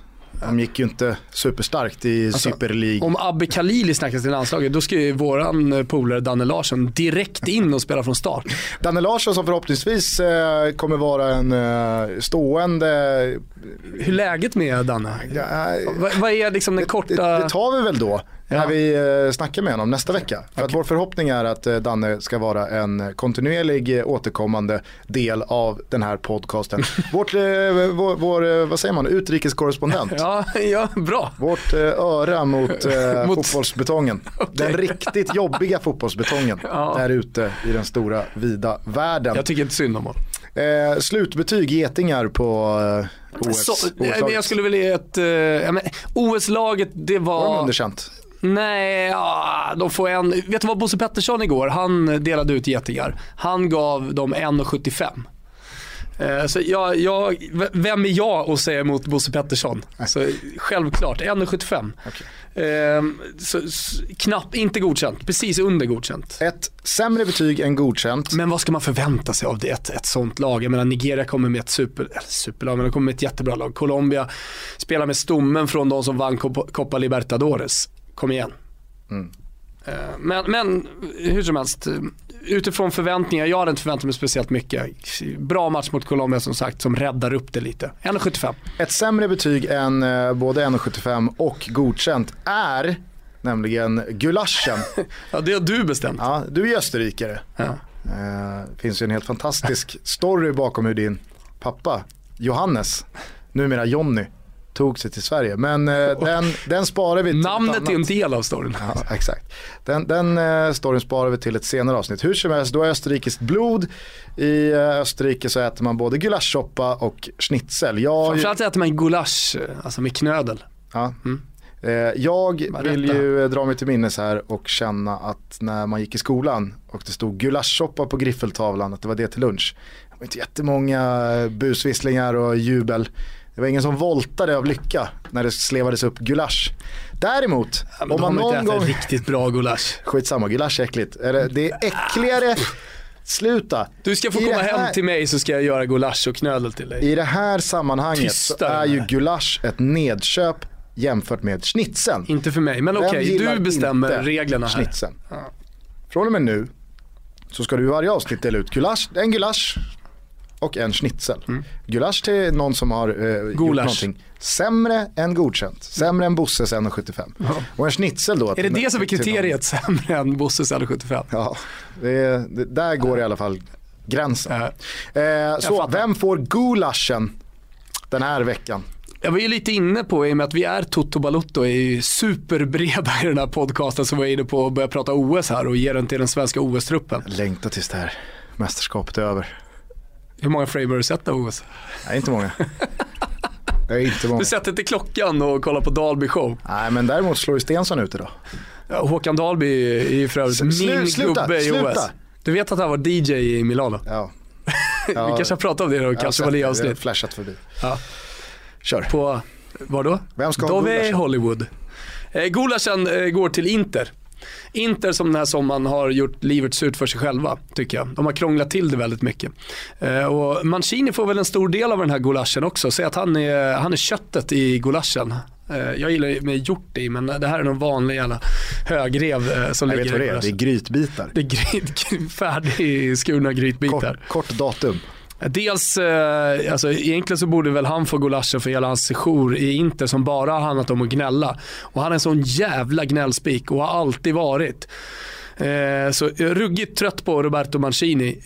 De gick ju inte superstarkt i alltså, Super League. Om Abbe Khalili snackas till landslaget, då ska ju våran eh, polare Danne Larsson direkt in och spela från start. Danne Larsson som förhoppningsvis eh, kommer vara en eh, stående... Hur läget med Danne? Ja, vad, vad är liksom den det, korta... Det, det, tar vi väl då ja. när vi eh, snackar med honom nästa vecka. För okay. att vår förhoppning är att eh, Danne ska vara en kontinuerlig eh, återkommande del av den här podcasten. Vårt, vår, vår, vad säger man, utrikeskorrespondent. Ja, ja bra. Vårt öra mot, mot... fotbollsbetongen. Okay. Den riktigt jobbiga fotbollsbetongen ja. där ute i den stora vida världen. Jag tycker inte synd om honom. Eh, slutbetyg getingar på eh, OS. Så, jag skulle vilja ge ett, eh, OS-laget det var... Var de underkänt? Nej, ja, de får en. Vet du vad Bosse Pettersson igår, han delade ut getingar. Han gav dem 1,75. Eh, så jag, jag, vem är jag att säga emot Bosse Pettersson? Så självklart, 1,75. Okay. Eh, så, knappt, inte godkänt, precis under godkänt. Ett sämre betyg än godkänt. Men vad ska man förvänta sig av det, ett, ett sånt lag? Jag menar Nigeria kommer med ett super, superlag, men de kommer med ett jättebra lag. Colombia spelar med stommen från de som vann Copa Libertadores kom igen. Mm. Eh, men, men hur som helst, utifrån förväntningar, jag hade inte förväntat mig speciellt mycket. Bra match mot Colombia som sagt som räddar upp det lite. 1,75. Ett sämre betyg än eh, både 1,75 och godkänt är nämligen gulaschen. ja det har du bestämt. Ja, du är österrikare. Ja. Det eh, finns ju en helt fantastisk story bakom hur din pappa Johannes, numera Jonny, tog sig till Sverige. Men eh, den, den sparar vi till Namnet är en del av storyn. Ja, exakt. Den, den eh, storyn sparar vi till ett senare avsnitt. Hur som helst, då är österrikiskt blod. I eh, Österrike så äter man både gulaschsoppa och schnitzel. Jag, Framförallt äter man gulasch, eh, alltså med knödel. ja. Eh, jag vill ju eh, dra mig till minnes här och känna att när man gick i skolan och det stod gulaschsoppa på griffeltavlan, att det var det till lunch. Det var inte jättemånga busvisslingar och jubel. Det var ingen som voltade av lycka när det slevades upp gulasch. Däremot, Ja, om man någon gång... riktigt bra gulasch. Skitsamma, gulasch är äckligt. Det är äckligare, sluta. Du ska få I komma här- hem till mig så ska jag göra gulasch och knödel till dig. I det här sammanhanget Tysta så är ju gulasch ett nedköp jämfört med schnitzeln. Inte för mig, men okej, gillar du bestämmer reglerna här. Schnitzeln. Från och med nu så ska du i varje avsnitt dela ut gulasch, en gulasch och en schnitzel. Gulasch till någon som har eh, gjort någonting sämre än godkänt. Sämre än Bosses 1,75. Och en schnitzel då. Är det det som är kriteriet sämre än Bosses L75? Ja, det, det, där går i alla fall gränsen. Ja. Eh, så, vem får gulaschen den här veckan? Jag var ju lite inne på, i och med att vi är Toto Balotto, är ju superbreda i den här podcasten, så var jag inne på att börja prata OS här och ge den till den svenska OS-truppen. Längtar tills det här mästerskapet är över. Hur många frame har du sett av OS? Nej, inte många. Inte många. Du sätter till klockan och kollar på Dalby show. Nej, men däremot slår ju Stensson ut idag. Ja, Håkan Dalby är ju för övrigt min sluta, gubbe i sluta. OS. Du vet att han var DJ i Milano? Ja. Vi kanske har pratat om det då, kanske var det Jag har avsnitt. flashat förbi. Ja. Kör. På, var då? Vem ska ha Dove gulaschen? Hollywood. Eh, gulaschen eh, går till Inter. Inter som den här sommaren har gjort livet surt för sig själva, tycker jag. De har krånglat till det väldigt mycket. Eh, och Mancini får väl en stor del av den här gulaschen också. Säg att han är, han är köttet i gulaschen. Eh, jag gillar med hjort i, men det här är någon vanlig jävla högrev eh, som Jag vet ligger vad i det är, det är grytbitar. Det är gryt, färdigskurna grytbitar. Kort, kort datum. Dels, eh, alltså egentligen så borde väl han få gulaschen för hela hans sejour i Inter som bara har handlat om att gnälla. Och han är en sån jävla gnällspik och har alltid varit. Eh, så jag är ruggigt trött på Roberto Mancini.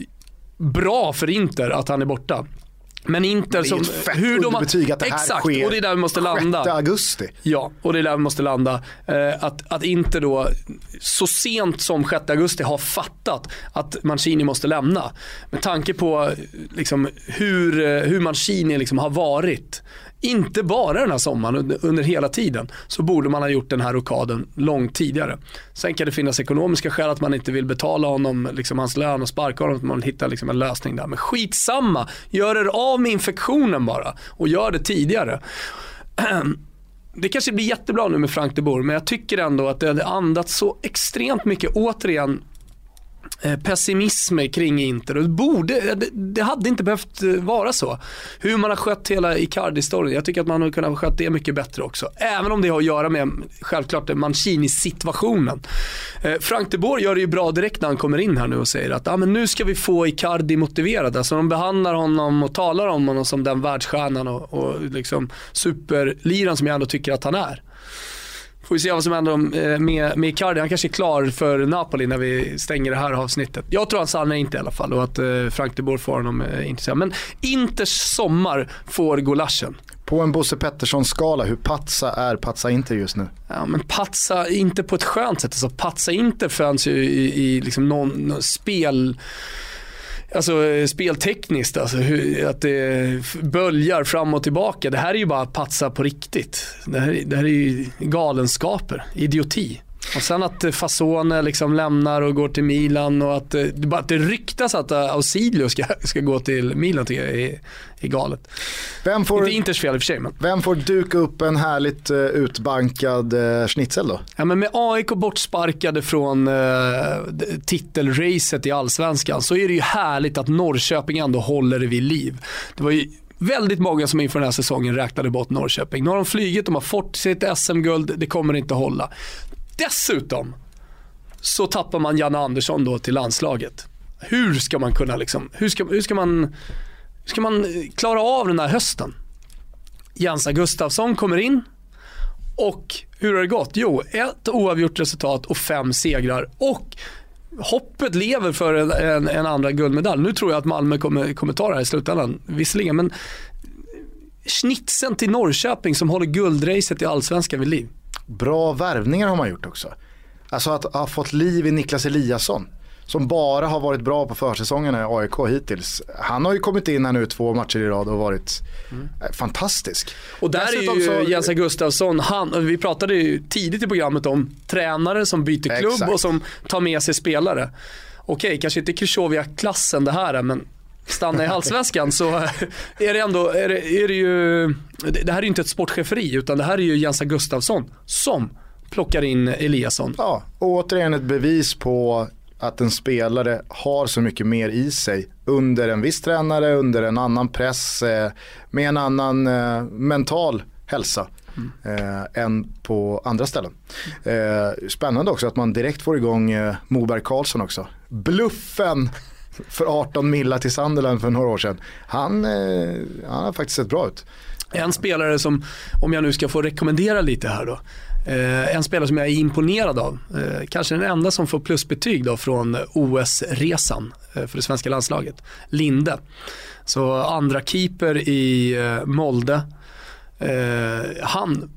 Bra för Inter att han är borta. Men Inter Det är som... ett fett de har- underbetyg att det här Exakt, sker och det är där vi måste landa. 6 augusti. Ja, och det är där vi måste landa. Eh, att, att inte då så sent som 6 augusti har fattat att Mancini måste lämna. Med tanke på liksom, hur, eh, hur Mancini liksom har varit. Inte bara den här sommaren, under, hela tiden. Så borde man ha gjort den här rockaden långt tidigare. Sen kan det finnas ekonomiska skäl att man inte vill betala honom liksom, hans lön och sparka honom. Att man hittar liksom, en lösning där. Men skitsamma, gör er av med infektionen bara. Och gör det tidigare. Det kanske blir jättebra nu med Frank de Boer, men jag tycker ändå att det hade andats så extremt mycket, återigen, Eh, pessimism kring Inter. Och Det, borde, eh, det, det hade inte behövt eh, vara så. Hur man har skött hela Icardi-storyn, jag tycker att man hade kunnat skött det mycket bättre också. Även om det har att göra med, självklart, Mancini-situationen. Frank de Boer gör det ju bra direkt när han kommer in här nu och säger att ah, men nu ska vi få Icardi motiverad. Alltså de behandlar honom och talar om honom som den världsstjärnan och, och liksom superliran som jag ändå tycker att han är. Får vi se vad som händer om, eh, med, med Icardi. Han kanske är klar för Napoli när vi stänger det här avsnittet. Jag tror han stannar inte i alla fall och att eh, Frank de Boer får honom eh, intresserad. Men Inters sommar får gulaschen. På en Bosse Pettersson-skala, hur patsa är patsa inte just nu? Ja, men patsa inte på ett skönt sätt. Alltså, patsa inte fanns ju i, i liksom någon, någon spel... Alltså eh, speltekniskt, alltså, hur, att det böljar fram och tillbaka. Det här är ju bara att patsa på riktigt. Det här, det här är ju galenskaper, idioti. Och sen att eh, Fasone liksom lämnar och går till Milan och att, eh, det bara att det ryktas att eh, Ausilio ska, ska gå till Milan tycker jag är, är galet. Vem får, Inte Inters fel i och för sig men. vem får duka upp en härligt uh, utbankad uh, schnitzel då? Ja, men med AIK bortsparkade från eh, titelracet i Allsvenskan så är det ju härligt att Norrköping ändå håller det vid liv. Det var ju väldigt många som inför den här säsongen räknade bort Norrköping. Nu har de flugit, de har fått sitt SM-guld, det kommer inte hålla. Dessutom så tappar man Janne Andersson då till landslaget. Hur ska man kunna liksom, hur ska, hur ska man, hur ska man klara av den här hösten? Jansa Gustafsson kommer in, och hur har det gått? Jo, ett oavgjort resultat och fem segrar. Och hoppet lever för en, en, en andra guldmedalj. Nu tror jag att Malmö kommer, kommer ta det här i slutändan, visserligen. Men snitsen till Norrköping som håller guldracet i Allsvenskan vid liv. Bra värvningar har man gjort också. Alltså att ha fått liv i Niklas Eliasson. Som bara har varit bra på försäsongerna i AIK hittills. Han har ju kommit in här nu två matcher i rad och varit mm. fantastisk. Och där Dessutom är ju så... Jens Gustafsson, han, vi pratade ju tidigt i programmet om tränare som byter klubb Exakt. och som tar med sig spelare. Okej, kanske inte Krychowiak-klassen det här är, men stanna i halsväskan så är det ändå, är det, är det ju, det här är ju inte ett sportcheferi utan det här är ju Jens Gustafsson som plockar in Eliasson. Ja, och återigen ett bevis på att en spelare har så mycket mer i sig under en viss tränare, under en annan press, eh, med en annan eh, mental hälsa. Mm. Eh, än på andra ställen. Eh, spännande också att man direkt får igång eh, Moberg Karlsson också. Bluffen för 18 millar till Sunderland för några år sedan. Han, eh, han har faktiskt sett bra ut. En spelare som, om jag nu ska få rekommendera lite här då. Eh, en spelare som jag är imponerad av. Eh, kanske den enda som får plusbetyg då från OS-resan eh, för det svenska landslaget. Linde. Så andra keeper i eh, Molde. Eh, han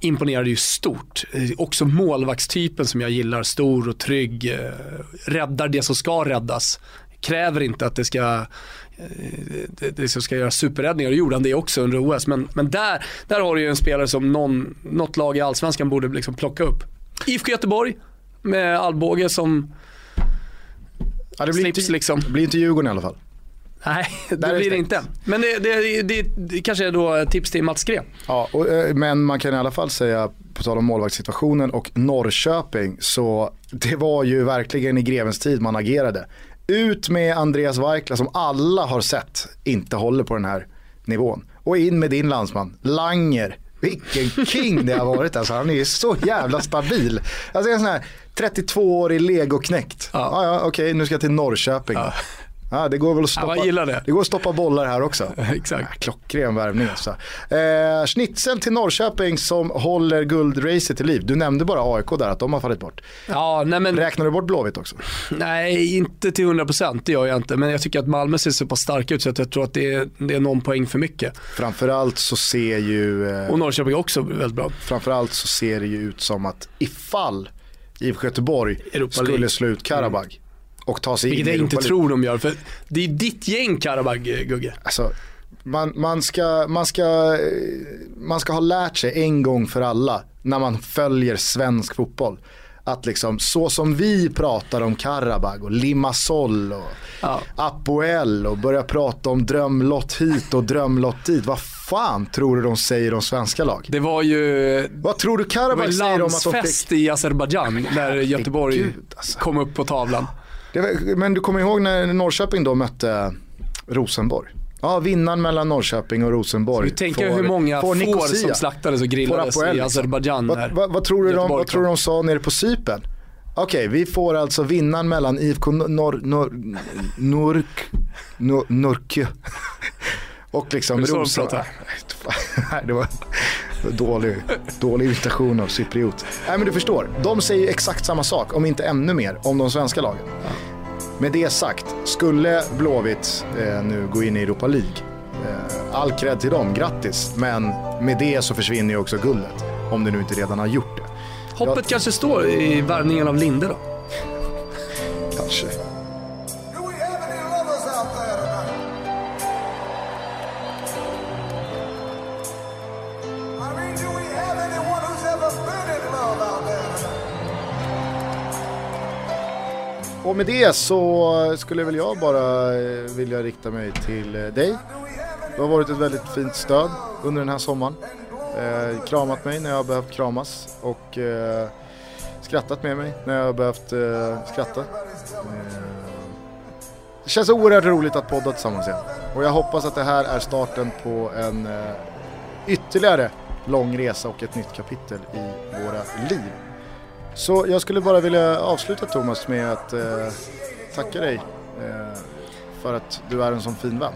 imponerade ju stort. Eh, också målvaktstypen som jag gillar, stor och trygg, eh, räddar det som ska räddas kräver inte att det ska det, det ska göra superräddningar, och gjorde han det också under OS. Men, men där, där har du ju en spelare som någon, något lag i Allsvenskan borde liksom plocka upp. IFK Göteborg med Alvbåge som ja, det blir slips inte, liksom. Det blir inte Djurgården i alla fall. Nej, det blir det inte. Men det, det, det, det kanske är då tips till Mats Gren. Ja, och, eh, men man kan i alla fall säga, på tal om målvaktssituationen och Norrköping, så det var ju verkligen i grevens tid man agerade. Ut med Andreas Weikla som alla har sett inte håller på den här nivån. Och in med din landsman, Langer. Vilken king det har varit alltså. Han är ju så jävla stabil. Alltså en sån här 32-årig legoknäckt. Ja, ja, ja okej okay, nu ska jag till Norrköping. Ja. Ja, det går väl att stoppa, ja, det. det. går att stoppa bollar här också. Exakt. Ja, klockren värvning alltså. Eh, schnitzel till Norrköping som håller guldracet till liv. Du nämnde bara AIK där, att de har fallit bort. Ja, nej men... Räknar du bort Blåvitt också? Nej, inte till 100% det gör jag inte. Men jag tycker att Malmö ser så pass starka ut så att jag tror att det är, det är någon poäng för mycket. Framförallt så ser ju... Eh, och Norrköping också väldigt bra. Framförallt så ser det ju ut som att ifall IFK Göteborg skulle slå ut Karabag mm och ta sig Vilket in i Vilket jag inte tror de gör, för det är ditt gäng Karabag, Gugge. Alltså, man, man, ska, man, ska, man ska ha lärt sig en gång för alla när man följer svensk fotboll. Att liksom så som vi pratar om Karabag och Limassol och ja. Apoel och börjar prata om drömlott hit och drömlott dit. Vad fan tror du de säger om svenska lag? Det var ju Vad tror du Karabag säger om att de fick... i Azerbajdzjan när Göteborg Gud, alltså. kom upp på tavlan. Var, men du kommer ihåg när Norrköping då mötte Rosenborg? Ja, vinnaren mellan Norrköping och Rosenborg. Så du tänker får, hur många får, får som slaktades och grillades i liksom. Azerbajdzjan. Vad, vad, vad, tror du de, vad tror du de sa nere på Cypern? Okej, vi får alltså vinnaren mellan IFK Norr, Norr, Nork, Norr, Norrkö och liksom Rosenborg. det var dålig, dålig irritation av cypriot. Nej men du förstår, de säger exakt samma sak, om inte ännu mer, om de svenska lagen. Ja. Med det sagt, skulle Blåvitt eh, nu gå in i Europa League, eh, all cred till dem, grattis. Men med det så försvinner ju också guldet, om det nu inte redan har gjort det. Hoppet Jag... kanske står i värvningen av Linde då? kanske. Och med det så skulle väl jag bara eh, vilja rikta mig till eh, dig. Du har varit ett väldigt fint stöd under den här sommaren. Eh, kramat mig när jag har behövt kramas och eh, skrattat med mig när jag har behövt eh, skratta. Eh, det känns oerhört roligt att podda tillsammans igen. Och jag hoppas att det här är starten på en eh, ytterligare lång resa och ett nytt kapitel i våra liv. Så jag skulle bara vilja avsluta Thomas med att eh, tacka dig eh, för att du är en sån fin vän.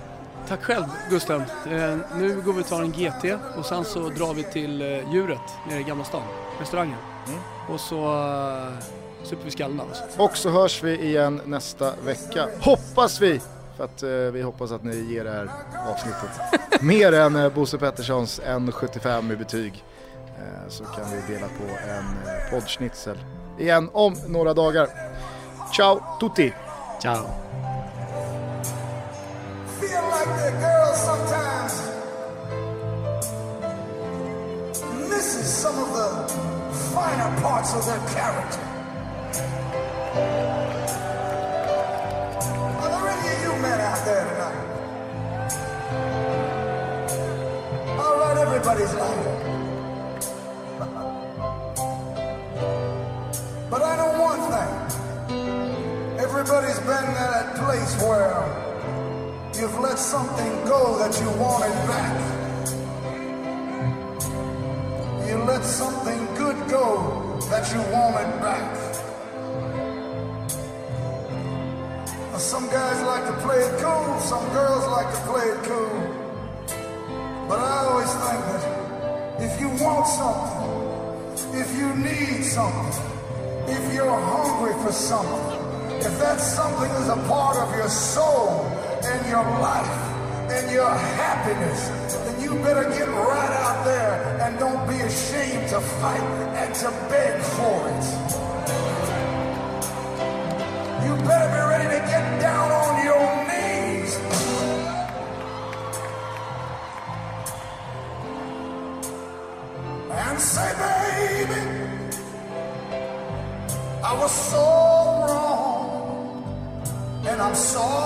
Tack själv Gustav. Eh, nu går vi och tar en GT och sen så drar vi till eh, Djuret nere i Gamla stan, restaurangen. Mm. Och så uh, super vi skallen av oss. Och så hörs vi igen nästa vecka. Hoppas vi För att eh, vi hoppas att ni ger det här avsnittet mer än eh, Bosse Petterssons 1,75 i betyg. Eh, så kan vi dela på en eh, poddschnitzel igen om några dagar. Ciao tutti! Ciao! feel like that girl sometimes misses some of the finer parts of their character. Are there any of you men out there tonight? All right, everybody's lying. Everybody's been at that place where You've let something go that you wanted back. You let something good go that you wanted back. Some guys like to play it cool, some girls like to play it cool. But I always think that if you want something, if you need something, if you're hungry for something, if that something is a part of your soul, and your life and your happiness, then you better get right out there and don't be ashamed to fight and to beg for it. You better be ready to get down on your knees. And say, baby, I was so só